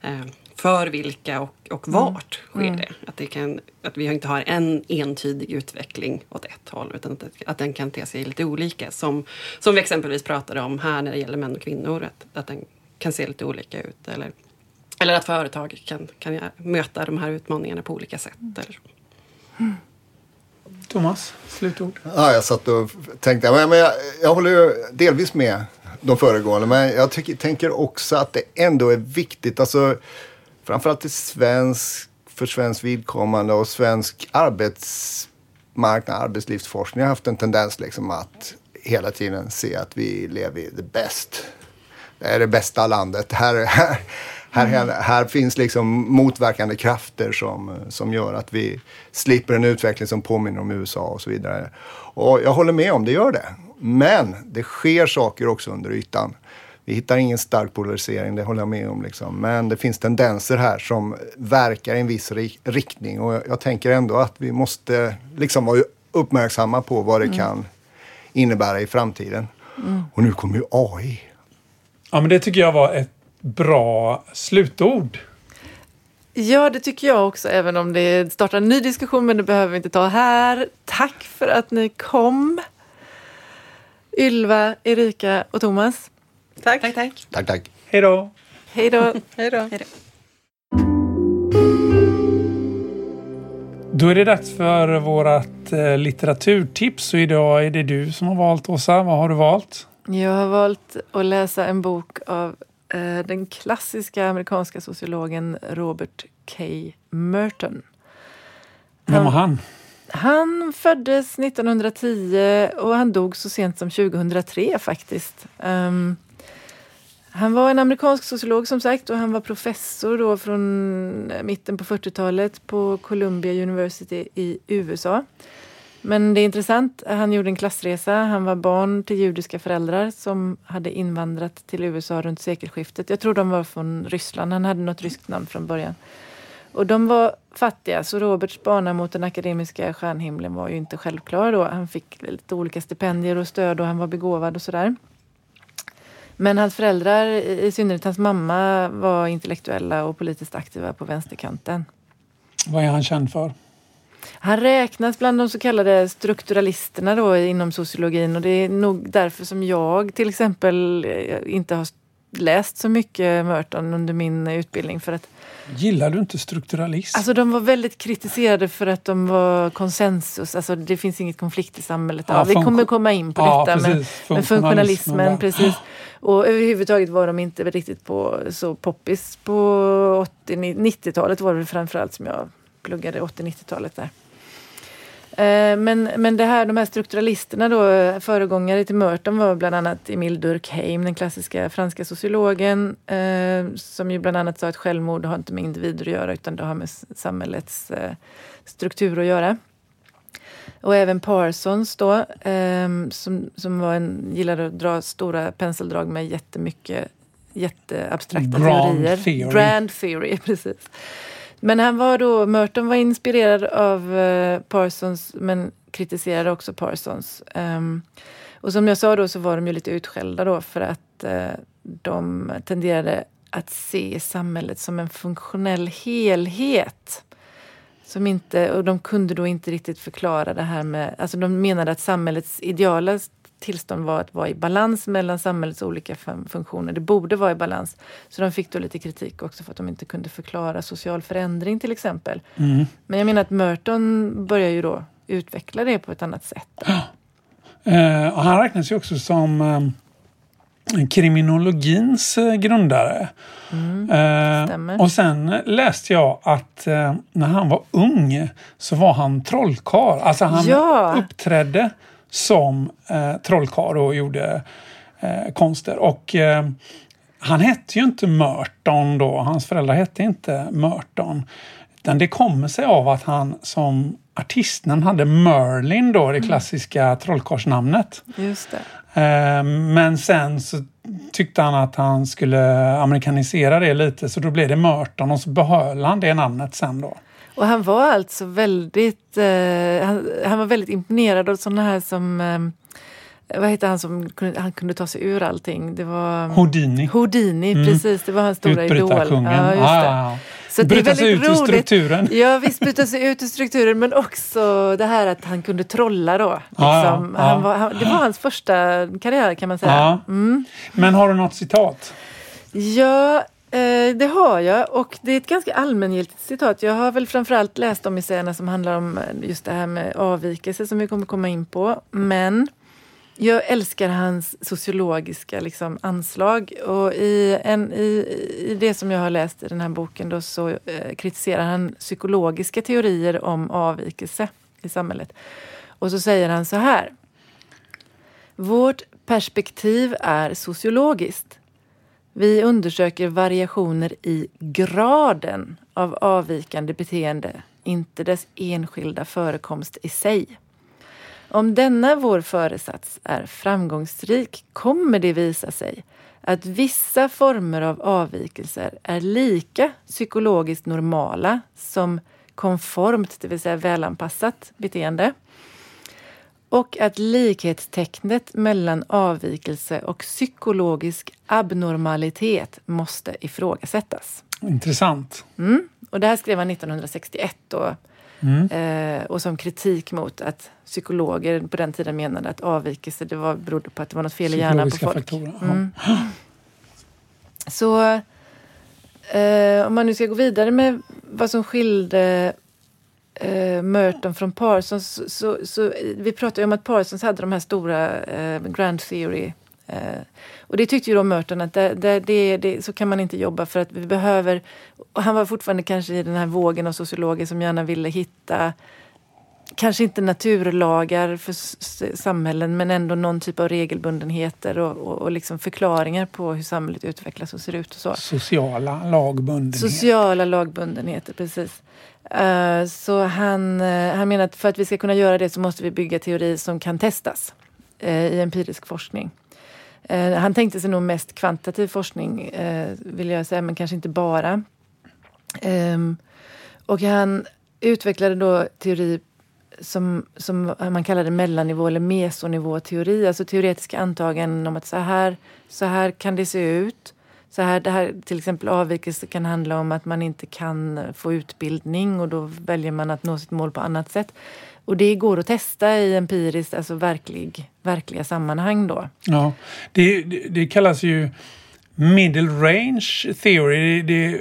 eh, för vilka och, och mm. vart sker mm. det? Att, det kan, att vi inte har en entydig utveckling åt ett håll utan att, att den kan te sig lite olika. Som, som vi exempelvis pratade om här när det gäller män och kvinnor, att, att den kan se lite olika ut. Eller, eller att företag kan, kan möta de här utmaningarna på olika sätt. Eller så. Mm. Thomas, slutord? Ja, jag satt och tänkte, men jag, jag håller ju delvis med de föregående, men jag tycker, tänker också att det ändå är viktigt, alltså framförallt i svensk, för svensk vidkommande och svensk arbetsmarknad, arbetslivsforskning har haft en tendens liksom att hela tiden se att vi lever i the best. Det är det bästa landet. Här, här, här, mm. här, finns liksom motverkande krafter som, som gör att vi slipper en utveckling som påminner om USA och så vidare. Och jag håller med om det gör det. Men det sker saker också under ytan. Vi hittar ingen stark polarisering, det håller jag med om. Liksom. Men det finns tendenser här som verkar i en viss riktning. Och jag, jag, tänker ändå att vi måste liksom vara uppmärksamma på vad det mm. kan innebära i framtiden. Mm. Och nu kommer ju AI. Ja, men det tycker jag var ett bra slutord. Ja, det tycker jag också, även om det startar en ny diskussion, men det behöver vi inte ta här. Tack för att ni kom. Ylva, Erika och Thomas. Tack. Tack, tack. Tack, tack. Hej då. Hej då. Hej då. Då är det dags för vårt eh, litteraturtips och idag är det du som har valt Åsa. Vad har du valt? Jag har valt att läsa en bok av den klassiska amerikanska sociologen Robert K. Merton. Vem var han? Han föddes 1910 och han dog så sent som 2003 faktiskt. Um, han var en amerikansk sociolog som sagt och han var professor då från mitten på 40-talet på Columbia University i USA. Men det är intressant, han gjorde en klassresa. Han var barn till judiska föräldrar som hade invandrat till USA runt sekelskiftet. Jag tror de var från Ryssland. Han hade något ryskt namn från början. Och de var fattiga, så Roberts bana mot den akademiska stjärnhimlen var ju inte självklar då. Han fick lite olika stipendier och stöd och han var begåvad och sådär. Men hans föräldrar, i synnerhet hans mamma, var intellektuella och politiskt aktiva på vänsterkanten. Vad är han känd för? Han räknas bland de så kallade strukturalisterna då inom sociologin och det är nog därför som jag till exempel eh, inte har läst så mycket Merton under min utbildning. För att, Gillar du inte strukturalism? Alltså de var väldigt kritiserade för att de var konsensus, alltså det finns inget konflikt i samhället. Ja, vi kommer komma in på ja, detta med, med funktionalismen. Precis. Och överhuvudtaget var de inte riktigt på, så poppis på 80-90-talet var det framförallt som jag pluggade 80-90-talet där. Eh, men, men det här, de här strukturalisterna då, föregångare till Merton var bland annat Emile Durkheim, den klassiska franska sociologen, eh, som ju bland annat sa att självmord har inte med individer att göra utan det har med samhällets eh, struktur att göra. Och även Parsons då, eh, som, som var en, gillade att dra stora penseldrag med jättemycket jätteabstrakta Brand teorier. Theory. Brand theory. precis. Men han var då, Merton var inspirerad av uh, Parsons men kritiserade också Parsons. Um, och som jag sa då så var de ju lite utskällda då för att uh, de tenderade att se samhället som en funktionell helhet. Som inte, och de kunde då inte riktigt förklara det här med... Alltså de menade att samhällets ideala tillstånd var att vara i balans mellan samhällets olika funktioner. Det borde vara i balans. Så de fick då lite kritik också för att de inte kunde förklara social förändring till exempel. Mm. Men jag menar att Merton börjar ju då utveckla det på ett annat sätt. Ja. Eh, och han räknas ju också som eh, kriminologins eh, grundare. Mm, eh, och sen läste jag att eh, när han var ung så var han trollkarl. Alltså han ja. uppträdde som eh, trollkarl och gjorde eh, konster. Och eh, han hette ju inte Merton då, hans föräldrar hette inte Merton. Utan det kommer sig av att han som artistnamn hade Merlin då, det mm. klassiska mm. trollkarlsnamnet. Just det. Eh, men sen så tyckte han att han skulle amerikanisera det lite så då blev det Merton och så behöll han det namnet sen då. Och han var alltså väldigt, eh, han, han, var väldigt imponerad av sådana här som eh, vad heter han som kunde, han kunde ta sig ur allting? Det var Houdini. Houdini, mm. precis. Det var hans stora idol. Ja, just ah, Så bryta sig ut ur strukturen. Ja, visst bryta sig ut ur strukturen men också det här att han kunde trolla då. Liksom. Ah, han var, han, det var hans första karriär kan man säga. Mm. Men har du något citat? Ja, Eh, det har jag och det är ett ganska allmängiltigt citat. Jag har väl framförallt läst de essäerna som handlar om eh, just det här med avvikelse som vi kommer komma in på. Men jag älskar hans sociologiska liksom, anslag och i, en, i, i det som jag har läst i den här boken då så eh, kritiserar han psykologiska teorier om avvikelse i samhället. Och så säger han så här. Vårt perspektiv är sociologiskt. Vi undersöker variationer i graden av avvikande beteende, inte dess enskilda förekomst i sig. Om denna vår föresats är framgångsrik kommer det visa sig att vissa former av avvikelser är lika psykologiskt normala som konformt, det vill säga välanpassat beteende och att likhetstecknet mellan avvikelse och psykologisk abnormalitet måste ifrågasättas. Intressant. Mm. Och det här skrev han 1961 då, mm. eh, och som kritik mot att psykologer på den tiden menade att avvikelse det var, berodde på att det var något fel i hjärnan på folk. Faktorer, mm. Så eh, om man nu ska gå vidare med vad som skilde eh, Merton från Parsons så, så, så, vi pratade ju om att Parsons hade de här stora eh, Grand Theory eh, och det tyckte ju då Merton att det, det, det, det, så kan man inte jobba för att vi behöver... Han var fortfarande kanske i den här vågen av sociologer som gärna ville hitta kanske inte naturlagar för samhällen men ändå någon typ av regelbundenheter och, och, och liksom förklaringar på hur samhället utvecklas och ser ut. och så. Sociala lagbundenheter. Sociala lagbundenheter, precis. Uh, så han, uh, han menar att för att vi ska kunna göra det så måste vi bygga teori som kan testas uh, i empirisk forskning. han tänkte sig nog mest kvantitativ forskning, vill jag säga, men kanske inte bara. Um, och han utvecklade då teori som, som man kallade mellannivå eller mesonivåteori, alltså teoretiska antaganden om att så här, så här kan det se ut. Så här, det här, till exempel avvikelse kan handla om att man inte kan få utbildning och då väljer man att nå sitt mål på annat sätt. Och det går att testa i empiriskt, alltså verklig, verkliga sammanhang då. Ja, det, det, det kallas ju middle range theory. Det,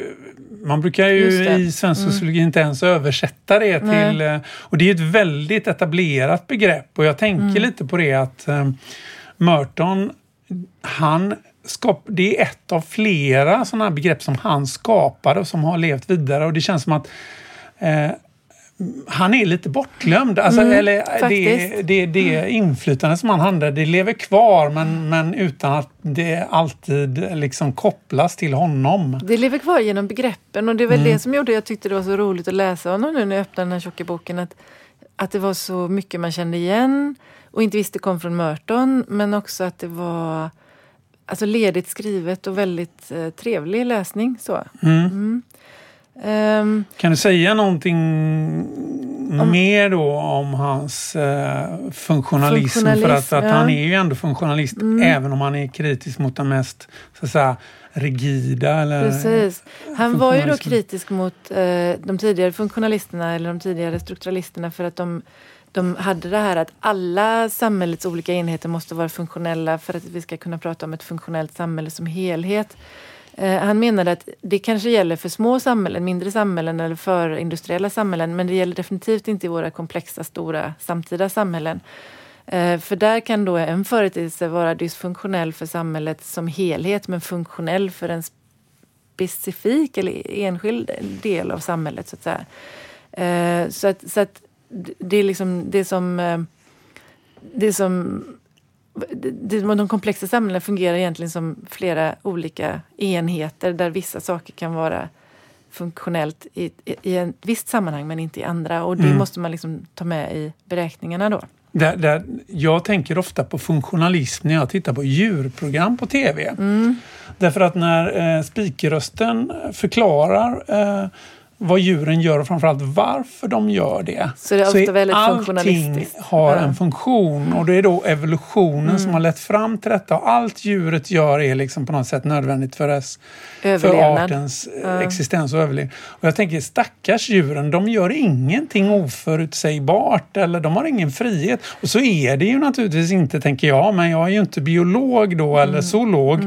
man brukar ju i svensk mm. sociologi inte ens översätta det Nej. till... Eh, och det är ett väldigt etablerat begrepp och jag tänker mm. lite på det att um, Merton, han skap, det är ett av flera sådana begrepp som han skapade och som har levt vidare och det känns som att eh, han är lite bortglömd. Alltså, mm, eller det, det, det inflytande som han hade, det lever kvar men, men utan att det alltid liksom kopplas till honom. Det lever kvar genom begreppen och det väl mm. det som gjorde jag tyckte det var så roligt att läsa honom nu när jag öppnade den här tjocka boken. Att, att det var så mycket man kände igen och inte visste kom från Merton men också att det var alltså ledigt skrivet och väldigt eh, trevlig läsning. Så. Mm. Mm. Um, kan du säga någonting om, mer då om hans uh, funktionalism? För att, att ja. han är ju ändå funktionalist mm. även om han är kritisk mot de mest så att säga, rigida. Eller Precis. Han var ju då kritisk mot uh, de tidigare funktionalisterna eller de tidigare strukturalisterna för att de de hade det här att alla samhällets olika enheter måste vara funktionella för att vi ska kunna prata om ett funktionellt samhälle som helhet. Eh, han menade att det kanske gäller för små samhällen, mindre samhällen eller för industriella samhällen men det gäller definitivt inte i våra komplexa, stora samtida samhällen. Eh, för där kan då en företeelse vara dysfunktionell för samhället som helhet men funktionell för en specifik eller enskild del av samhället. Så att säga. Eh, så att, så att det är liksom det som... Det som de komplexa samhällena fungerar egentligen som flera olika enheter där vissa saker kan vara funktionellt i, i ett visst sammanhang men inte i andra. Och det mm. måste man liksom ta med i beräkningarna då. Där, där, jag tänker ofta på funktionalism när jag tittar på djurprogram på tv. Mm. Därför att när eh, spikrösten förklarar eh, vad djuren gör och framförallt varför de gör det. Så det är ofta väldigt allting har en funktion och det är då evolutionen mm. som har lett fram till detta. Och allt djuret gör är liksom på något sätt nödvändigt för, dess, för artens ja. existens och överlevnad. Och jag tänker stackars djuren, de gör ingenting oförutsägbart eller de har ingen frihet. Och så är det ju naturligtvis inte tänker jag, men jag är ju inte biolog då eller mm. zoolog.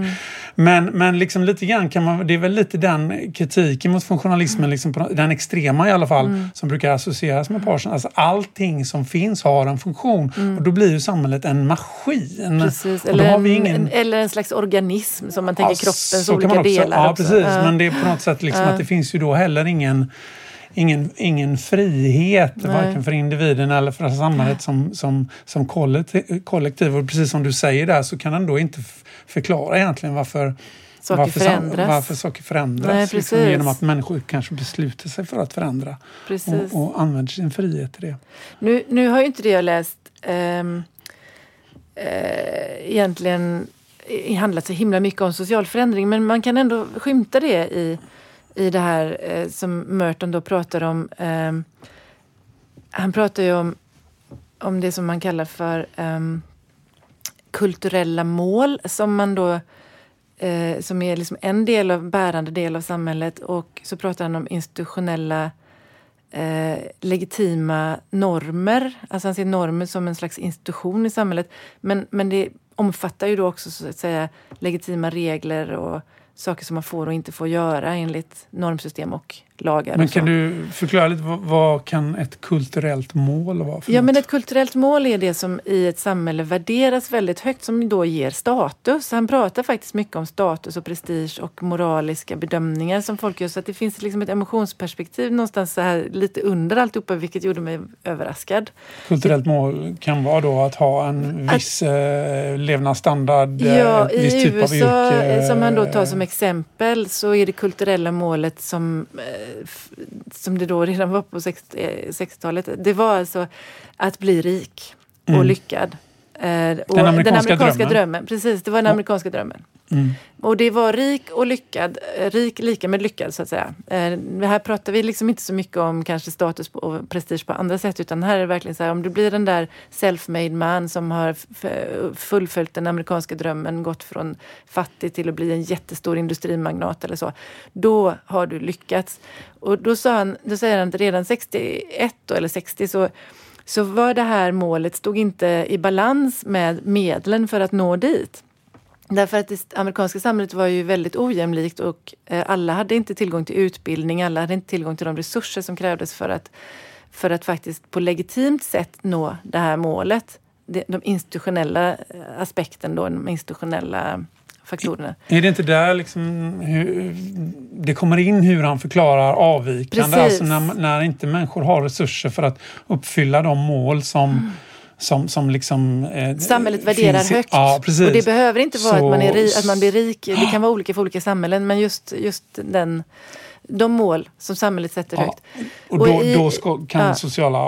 Mm. Men, men liksom lite grann kan man, det är väl lite den kritiken mot funktionalismen, liksom på, den extrema i alla fall, mm. som brukar associeras med Parson. Alltså allting som finns har en funktion mm. och då blir ju samhället en maskin. Precis. Eller, en, ingen... eller en slags organism som man tänker ja, kroppens olika också, delar. Ja, precis. Uh. Men det är på något sätt liksom uh. att det finns ju då heller ingen ingen, ingen frihet, Nej. varken för individen eller för samhället som, som, som kollektiv. Och precis som du säger där så kan den då inte förklara egentligen varför saker varför, förändras. Varför saker förändras. Nej, liksom, genom att människor kanske beslutar sig för att förändra och, och, använder sin frihet till det. Nu, nu har ju inte det jag läst ähm, äh, egentligen handlat så himla mycket om social förändring men man kan ändå skymta det i, i det här äh, som Merton då pratar om. Äh, han pratar ju om, om det som man kallar för ähm, kulturella mål som man då eh, som är liksom en del av, bärande del av samhället och så pratar han om institutionella eh, legitima normer. Alltså han ser normer som en slags institution i samhället. Men, men det omfattar ju då också så att säga legitima regler och saker som man får och inte får göra enligt normsystem och lagar. Men kan du förklara lite, vad, vad, kan ett kulturellt mål vara? ja, något? men ett kulturellt mål är det som i ett samhälle värderas väldigt högt, som då ger status. Han pratar faktiskt mycket om status och prestige och moraliska bedömningar som folk gör. Så att det finns liksom ett emotionsperspektiv någonstans så här lite under alltihopa, vilket gjorde mig överraskad. Kulturellt mål kan vara då att ha en viss att, eh, levnadsstandard, ja, eh, viss typ USA, av yrke. som han då tar som exempel, så är det kulturella målet som eh, som det då redan var på 60-talet, eh, det var alltså att bli rik och mm. lyckad. Eh, och den amerikanska, den amerikanska drömmen. drömmen. Precis, det var den amerikanska drömmen. Mm. Och det var rik och lyckad, eh, rik lika med lyckad så att säga. Eh, här pratar vi liksom inte så mycket om kanske status och prestige på andra sätt utan här är det verkligen så här om du blir den där self-made man som har fullföljt den amerikanska drömmen, gått från fattig till att bli en jättestor industrimagnat eller så. Då har du lyckats. Och då, sa han, då säger han att redan 61 då, eller 60 så så var det här målet stod inte i balans med medlen för att nå dit. Därför att det amerikanska samhället var ju väldigt ojämlikt och eh, alla hade inte tillgång till utbildning, alla hade inte tillgång till de resurser som krävdes för att, för att faktiskt på legitimt sätt nå det här målet. De institutionella eh, aspekten då, de institutionella faktorerna. Är det inte där liksom hur, det kommer in hur han förklarar avvikande? Precis. Alltså när, när inte människor har resurser för att uppfylla de mål som mm som, som liksom... Eh, Samhället värderar finns, högt. Ja. Och det behöver inte vara så, att, man är ri, att man blir rik. Det kan vara olika för olika samhällen. Men just, just den, de mål som samhället sätter ja, högt. Och då, och i, då ska, kan ja, sociala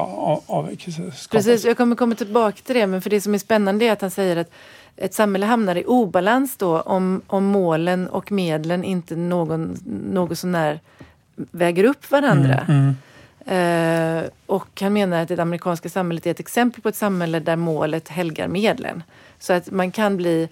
avvikelser skapas. Precis, jag kommer komma tillbaka till det. Men för det som är spännande är att han säger att ett samhälle hamnar i obalans då om, om målen och medlen inte någon, något sånär väger upp varandra. Mm, mm. Uh, och han menar att det amerikanska samhället är ett exempel på ett samhälle där målet helgar medlen. Så att man kan bli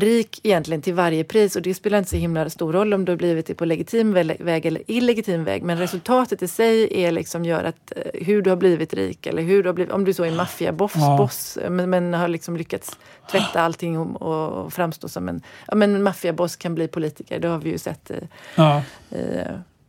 rik egentligen till varje pris och det spelar inte så himla stor roll om du har blivit det på legitim väg eller illegitim väg. Men resultatet i sig är liksom gör att uh, hur du har blivit rik eller hur du har blivit, om du så är maffiaboss ja. boss, men, men, har liksom lyckats tvätta allting och, och framstå som en, ja men maffiaboss kan bli politiker, det har vi ju sett i, ja. i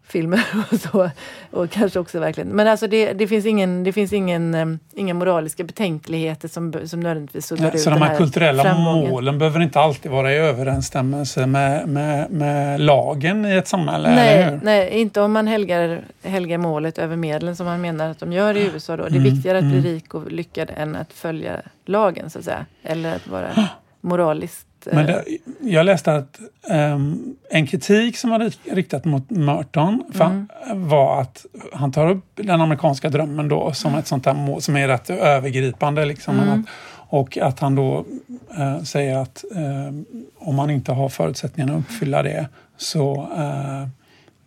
filmer och så. Och kanske också verkligen. Men alltså det, det finns, ingen, det finns ingen, um, inga moraliska betänkligheter som, som nödvändigtvis suddar ut Så de här, här kulturella framgången. målen behöver inte alltid vara i överensstämmelse med, med, med lagen i ett samhälle? Nej, nej, inte om man helgar, helgar målet över medlen som man menar att de gör i USA. Då. Det är mm, viktigare att bli mm. rik och lyckad än att följa lagen så att säga. Eller att vara moraliskt men det, jag läste att um, en kritik som var riktat mot Merton mm. var att han tar upp den amerikanska drömmen då som ett sånt där mål som är rätt övergripande. Liksom, mm. och att han då uh, säger att uh, om man inte har förutsättningarna att uppfylla det så uh,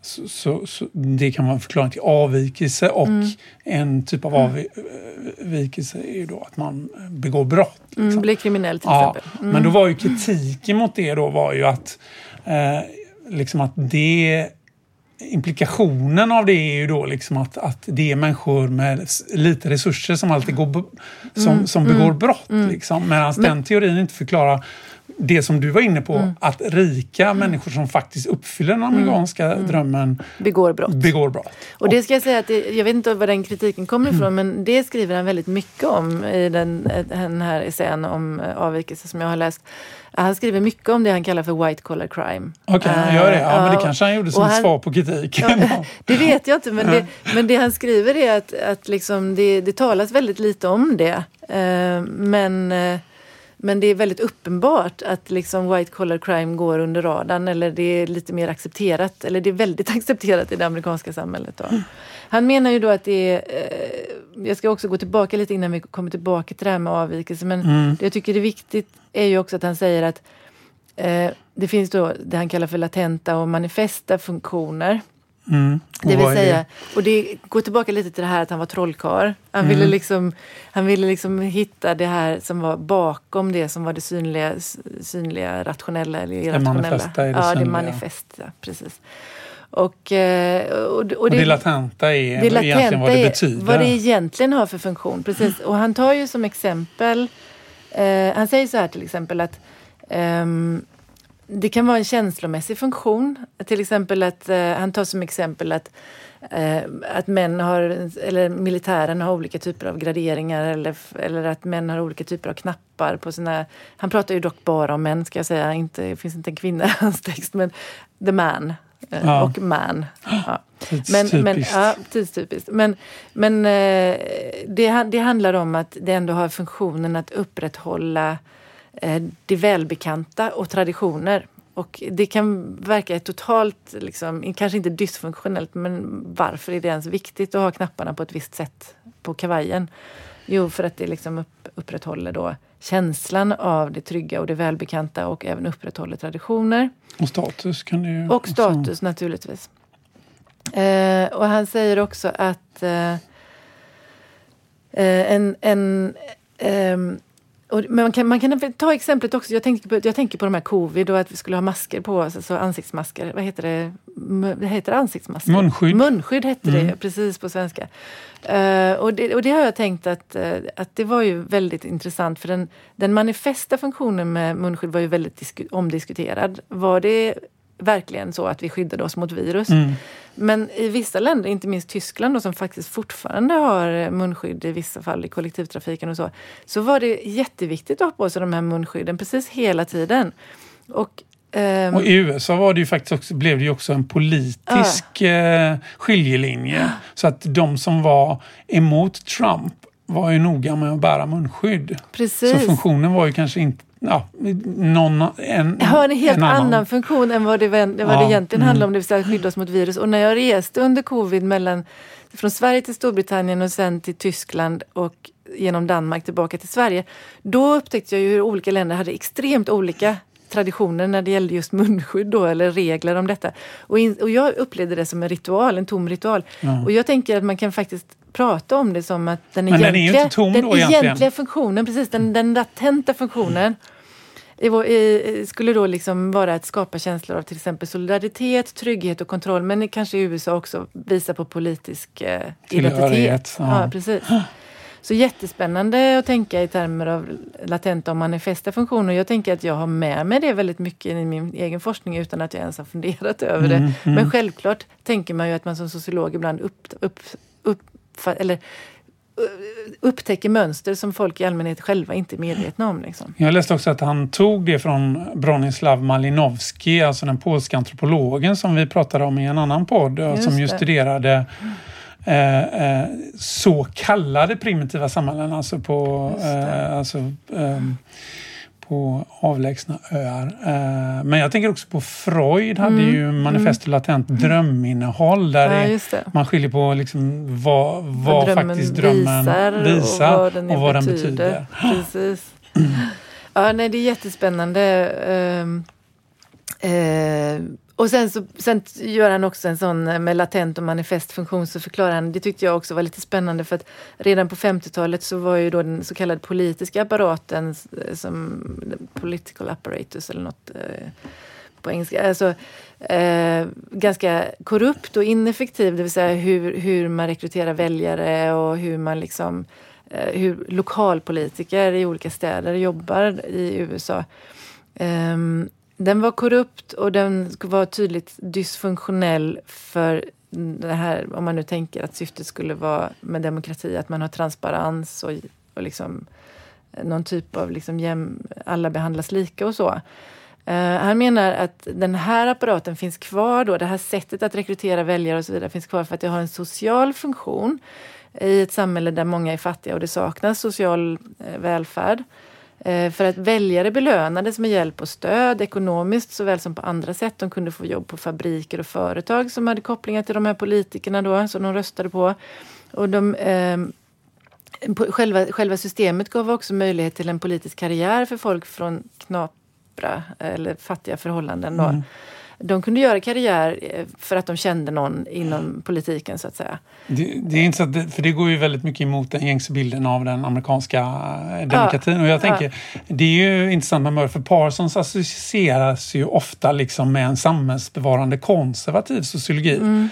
så, så, så, det kan vara en förklaring till avvikelse och mm. en typ av avvikelse är ju då att man begår brott. Mm, liksom. Mm, blir kriminell till ja, exempel. Mm. Men då var ju kritiken mot det då var ju att eh, liksom att det implikationen av det är ju då liksom att, att det är människor med lite resurser som alltid går, som, mm, som begår mm, brott. Mm. Liksom. Medan den teorin inte förklarar det som du var inne på, mm. att rika mm. människor som faktiskt uppfyller den amerikanska mm. drömmen begår brott. begår brott. Och det ska jag säga att det, jag vet inte var den kritiken kommer ifrån men det skriver han väldigt mycket om i den, den här essän om eh, avvikelse som jag har läst. Han skriver mycket om det han kallar för white collar crime. Okej, okay, han gör det. Ja, uh, men det kanske han gjorde som han, svar på kritiken. Ja, det vet jag inte, men det, men det han skriver är att, att liksom det, det talas väldigt lite om det. Uh, men uh, men det är väldigt uppenbart att liksom white collar crime går under radarn eller det är lite mer accepterat, eller det är väldigt accepterat i det amerikanska samhället. Då. Han menar ju då att det är, eh, jag ska också gå tillbaka lite innan vi kommer tillbaka till det här med avvikelse, men mm. det jag tycker är viktigt är ju också att han säger att eh, det finns då det han kallar för latenta och manifesta funktioner. Mm. Det vill säga, och det går tillbaka lite till det här att han var trollkarl. Han, mm. ville liksom, han ville liksom hitta det här som var bakom det som var det synliga, synliga rationella eller irrationella. Det är det ja, det manifesta, precis. Och, eh, och, och, det, och det latenta är det latenta egentligen vad det betyder. Vad det egentligen har för funktion. Precis. Och han tar ju som exempel, eh, han säger så här till exempel att um, det kan vara en känslomässig funktion. Till exempel att, eh, han tar som exempel att, eh, att män har, eller militären har olika typer av graderingar eller, eller att män har olika typer av knappar på sina... Han pratar ju dock bara om män ska jag säga, inte, det finns inte en kvinna i hans text, men the man eh, ja. och man. Ja. Men, men, ja, tidstypiskt. Men, men eh, det, det handlar om att det ändå har funktionen att upprätthålla det välbekanta och traditioner. Och det kan verka totalt, liksom, kanske inte dysfunktionellt, men varför är det ens viktigt att ha knapparna på ett visst sätt på kavajen? Jo, för att det liksom upp, upprätthåller då känslan av det trygga och det välbekanta och även upprätthåller traditioner. Och status kan det ju... Och status också. naturligtvis. Eh, och han säger också att eh, eh en, en ehm, och, men man kan, man kan ta exemplet också. Jag tänker, på, jag tänker på de här covid och att vi skulle ha masker på oss, alltså ansiktsmasker. Vad heter det? Det heter ansiktsmasker? Munskydd. Munskydd hette mm. det precis på svenska. Uh, och, det, och det har jag tänkt att, uh, att det var ju väldigt intressant för den, den manifesta funktionen med munskydd var ju väldigt omdiskuterad. Var det verkligen så att vi skyddade oss mot virus. Mm. Men i vissa länder, inte minst Tyskland då, som faktiskt fortfarande har munskydd i vissa fall i kollektivtrafiken och så, så var det jätteviktigt att ha på sig de här munskydden precis hela tiden. Och Um, och i USA var det ju faktiskt också, blev det ju också en politisk uh. eh, skiljelinje. Så att de som var emot Trump var ju noga med att bära munskydd. Precis. Så funktionen var ju kanske inte ja, någon, en, har en helt en annan. annan. funktion än vad det, vad det ja, egentligen mm. handlar om, det vill säga att skydda oss mot virus. Och när jag reste under covid mellan, från Sverige till Storbritannien och sen till Tyskland och genom Danmark tillbaka till Sverige, då upptäckte jag ju hur olika länder hade extremt olika traditioner när det gällde just munskydd då, eller regler om detta. Och, in, och jag upplevde det som en ritual, en tom ritual. Ja. Och jag tänker att man kan faktiskt prata om det som att den Men egentliga, den är inte tom den då egentliga funktionen, precis den, den latenta funktionen skulle då liksom vara att skapa känslor av till exempel solidaritet, trygghet och kontroll. Men kanske i USA också visa på politisk eh, identitet. Ja. ja. precis. Så jättespännande att tänka i termer av latenta och manifesta funktioner. Jag tänker att jag har med mig det väldigt mycket i min egen forskning utan att jag ens har funderat över det. Mm, mm. Men självklart tänker man ju att man som sociolog ibland upp, upp, upp, eller upptäcker mönster som folk i allmänhet själva inte är medvetna om. Liksom. Jag läste också att han tog det från Bronislaw Malinowski, alltså den polska antropologen som vi pratade om i en annan podd, just som ju studerade eh, eh, så kallade primitiva samhällen, alltså på eh, alltså, ehm, på avlägsna öar. Eh, men jag tänker också på Freud hade mm. ju manifest mm. latent dröminnehåll där ja, man skiljer på liksom vad, vad, vad faktiskt drömmen visar, visar och vad den, och vad den betyder. Precis. Ja, nej, det är jättespännande. Uh, uh, och sen, så, sen gör han också en sån eh, med latent och manifest funktion så förklarar han, det tyckte jag också var lite spännande för att redan på 50-talet så var ju då den så kallade politiska apparaten eh, som political apparatus eller något eh, på engelska, alltså eh, ganska korrupt och ineffektiv, det vill säga hur, hur man rekryterar väljare och hur man liksom eh, hur lokalpolitiker i olika städer jobbar i USA. Um, ehm, den var korrupt och den var tydligt dysfunktionell för det här, om man nu tänker att syftet skulle vara med demokrati, att man har transparens och, och liksom eh, någon typ av liksom jäm, alla behandlas lika och så. Uh, han menar att den här apparaten finns kvar då, det här sättet att rekrytera väljare och så vidare finns kvar för att det har en social funktion i ett samhälle där många är fattiga och det saknas social uh, välfärd. Eh, för att väljare belönades med hjälp och stöd ekonomiskt såväl som på andra sätt. De kunde få jobb på fabriker och företag som hade kopplingar till de här politikerna då, som de röstade på. Och de, eh, själva, själva systemet gav också möjlighet till en politisk karriär för folk från knapra eller fattiga förhållanden. Då. Mm de kunde göra karriär eh, för att de kände någon inom politiken så att säga. Det, det är intressant, för det går ju väldigt mycket emot den gängse bilden av den amerikanska eh, demokratin. Ja, och jag tänker, ja. det är ju intressant med Murphy Parsons associeras ju ofta liksom med en samhällsbevarande konservativ sociologi. Mm.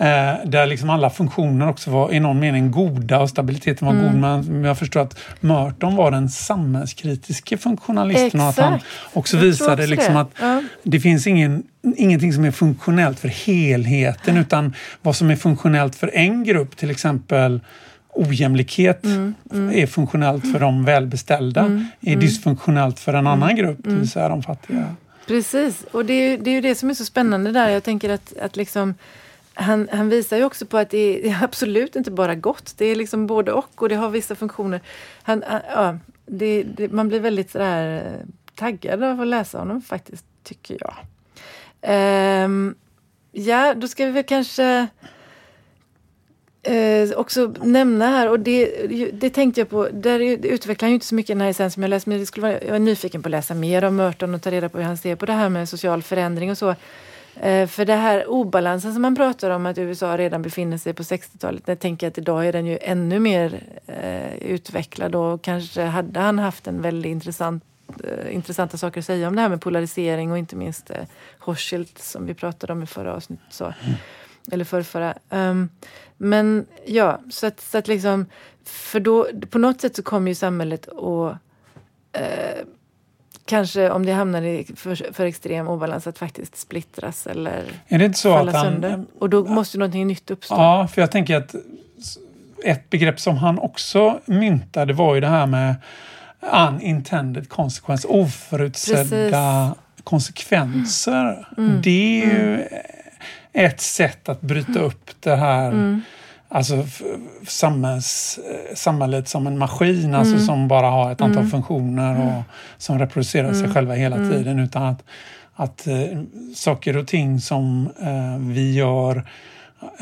Eh, där liksom alla funktioner också var i någon mening goda och stabiliteten var mm. god. Men jag förstår att Merton var den samhällskritiske funktionalisten Exakt. och att han också jag visade liksom det. att ja. det finns ingen, ingenting som är funktionellt för helheten utan vad som är funktionellt för en grupp, till exempel ojämlikhet mm, mm. är funktionellt för de välbeställda, mm, är mm. dysfunktionellt för en annan mm, grupp, det vill säga de fattiga. Precis, och det är, det är ju det som är så spännande där. Jag tänker att, att liksom han, han, visar ju också på att det är absolut inte bara gott. Det är liksom både och och det har vissa funktioner. Han, ja, det, det, man blir väldigt sådär eh, taggad av att läsa honom faktiskt, tycker jag. Um, ja, då ska vi väl kanske eh, också nämna här, och det, det tänkte jag på, där utvecklar han ju inte så mycket den här essensen som jag läst, men det skulle vara, jag är nyfiken på att läsa mer om Merton och ta reda på hur han ser på det här med social förändring och så. Eh, för det här obalansen som man pratar om att USA redan befinner sig på 60-talet, jag tänker att idag är den ju ännu mer eh, utvecklad och kanske hade han haft en väldigt intressant eh, intressanta saker att säga om det här med polarisering och inte minst eh, Horschild som vi pratade om i förra avsnittet. Så. Mm. Eller förrförra. Um, ehm, men ja, så att, så att liksom, för då på något sätt så kommer ju samhället att eh, kanske om det hamnar i för, för extrem obalans att faktiskt splittras eller är det inte så falla att han, sönder. Och då måste någonting nytt uppstå. Ja, för jag tänker att ett begrepp som han också myntade var ju det här med unintended consequence, oförutsedda Precis. konsekvenser. Mm. Det är ju mm. ett sätt att bryta upp det här mm alltså samhälls, eh, samhället som en maskin, alltså mm. som bara har ett antal mm. funktioner och mm. som reproducerar sig mm. själva hela mm. tiden utan att, att uh, saker och ting som uh, vi gör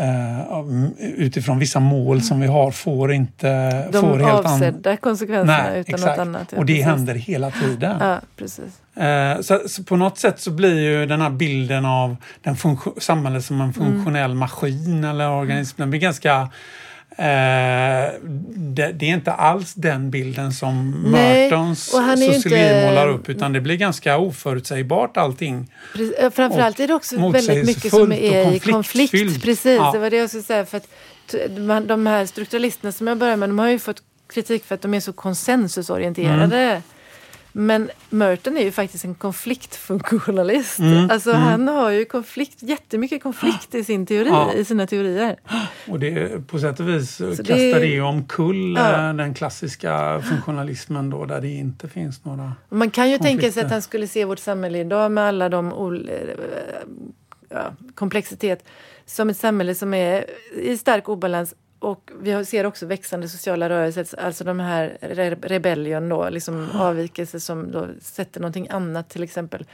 Uh, utifrån vissa mål som vi har får inte... De får helt avsedda konsekvenserna Nej, utan exakt. något annat. Ja, och det precis. händer hela tiden. Ja, precis. Uh, så, så, på något sätt så blir ju den här bilden av den samhället som en funktionell mm. maskin eller organism, den blir ganska Eh, det, det, är inte alls den bilden som Mertons sociologi inte... målar upp utan det blir ganska oförutsägbart allting. Precis, eh, framförallt är det också väldigt mycket som är i konflikt. Precis, ja. det var det jag skulle säga. För att de här strukturalisterna som jag började med, de har ju fått kritik för att de är så konsensusorienterade. Mm. Men Merton är ju faktiskt en konfliktfunktionalist. Mm, alltså mm. han har ju konflikt, jättemycket konflikt i sin teori, ja. i sina teorier. Och det, på sätt och vis Så kastar det, det omkull ja. Eh, den klassiska funktionalismen då där det inte finns några Man kan ju tänka sig att han skulle se vårt samhälle idag med alla de ol, eh, ja, komplexitet som ett samhälle som är i stark obalans och vi ser också växande sociala rörelser, alltså de här rebellion då, liksom avvikelser som då sätter någonting annat, till exempel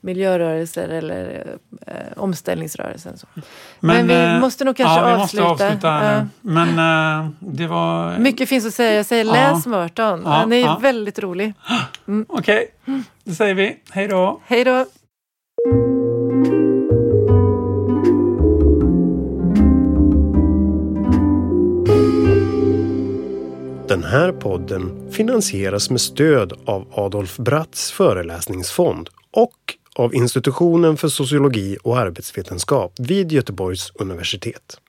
miljörörelser eller eh, omställningsrörelser. Så. Men, Men, vi eh, måste nog kanske ja, avsluta. Måste avsluta ja. Men eh, det var... Mycket finns att säga. Jag säger läs ja. Merton. Ja, Han är väldigt rolig. Mm. Okej, okay. då säger vi hej då. Hej då. Den här podden finansieras med stöd av Adolf Bratts föreläsningsfond och av Institutionen för sociologi och arbetsvetenskap vid Göteborgs universitet.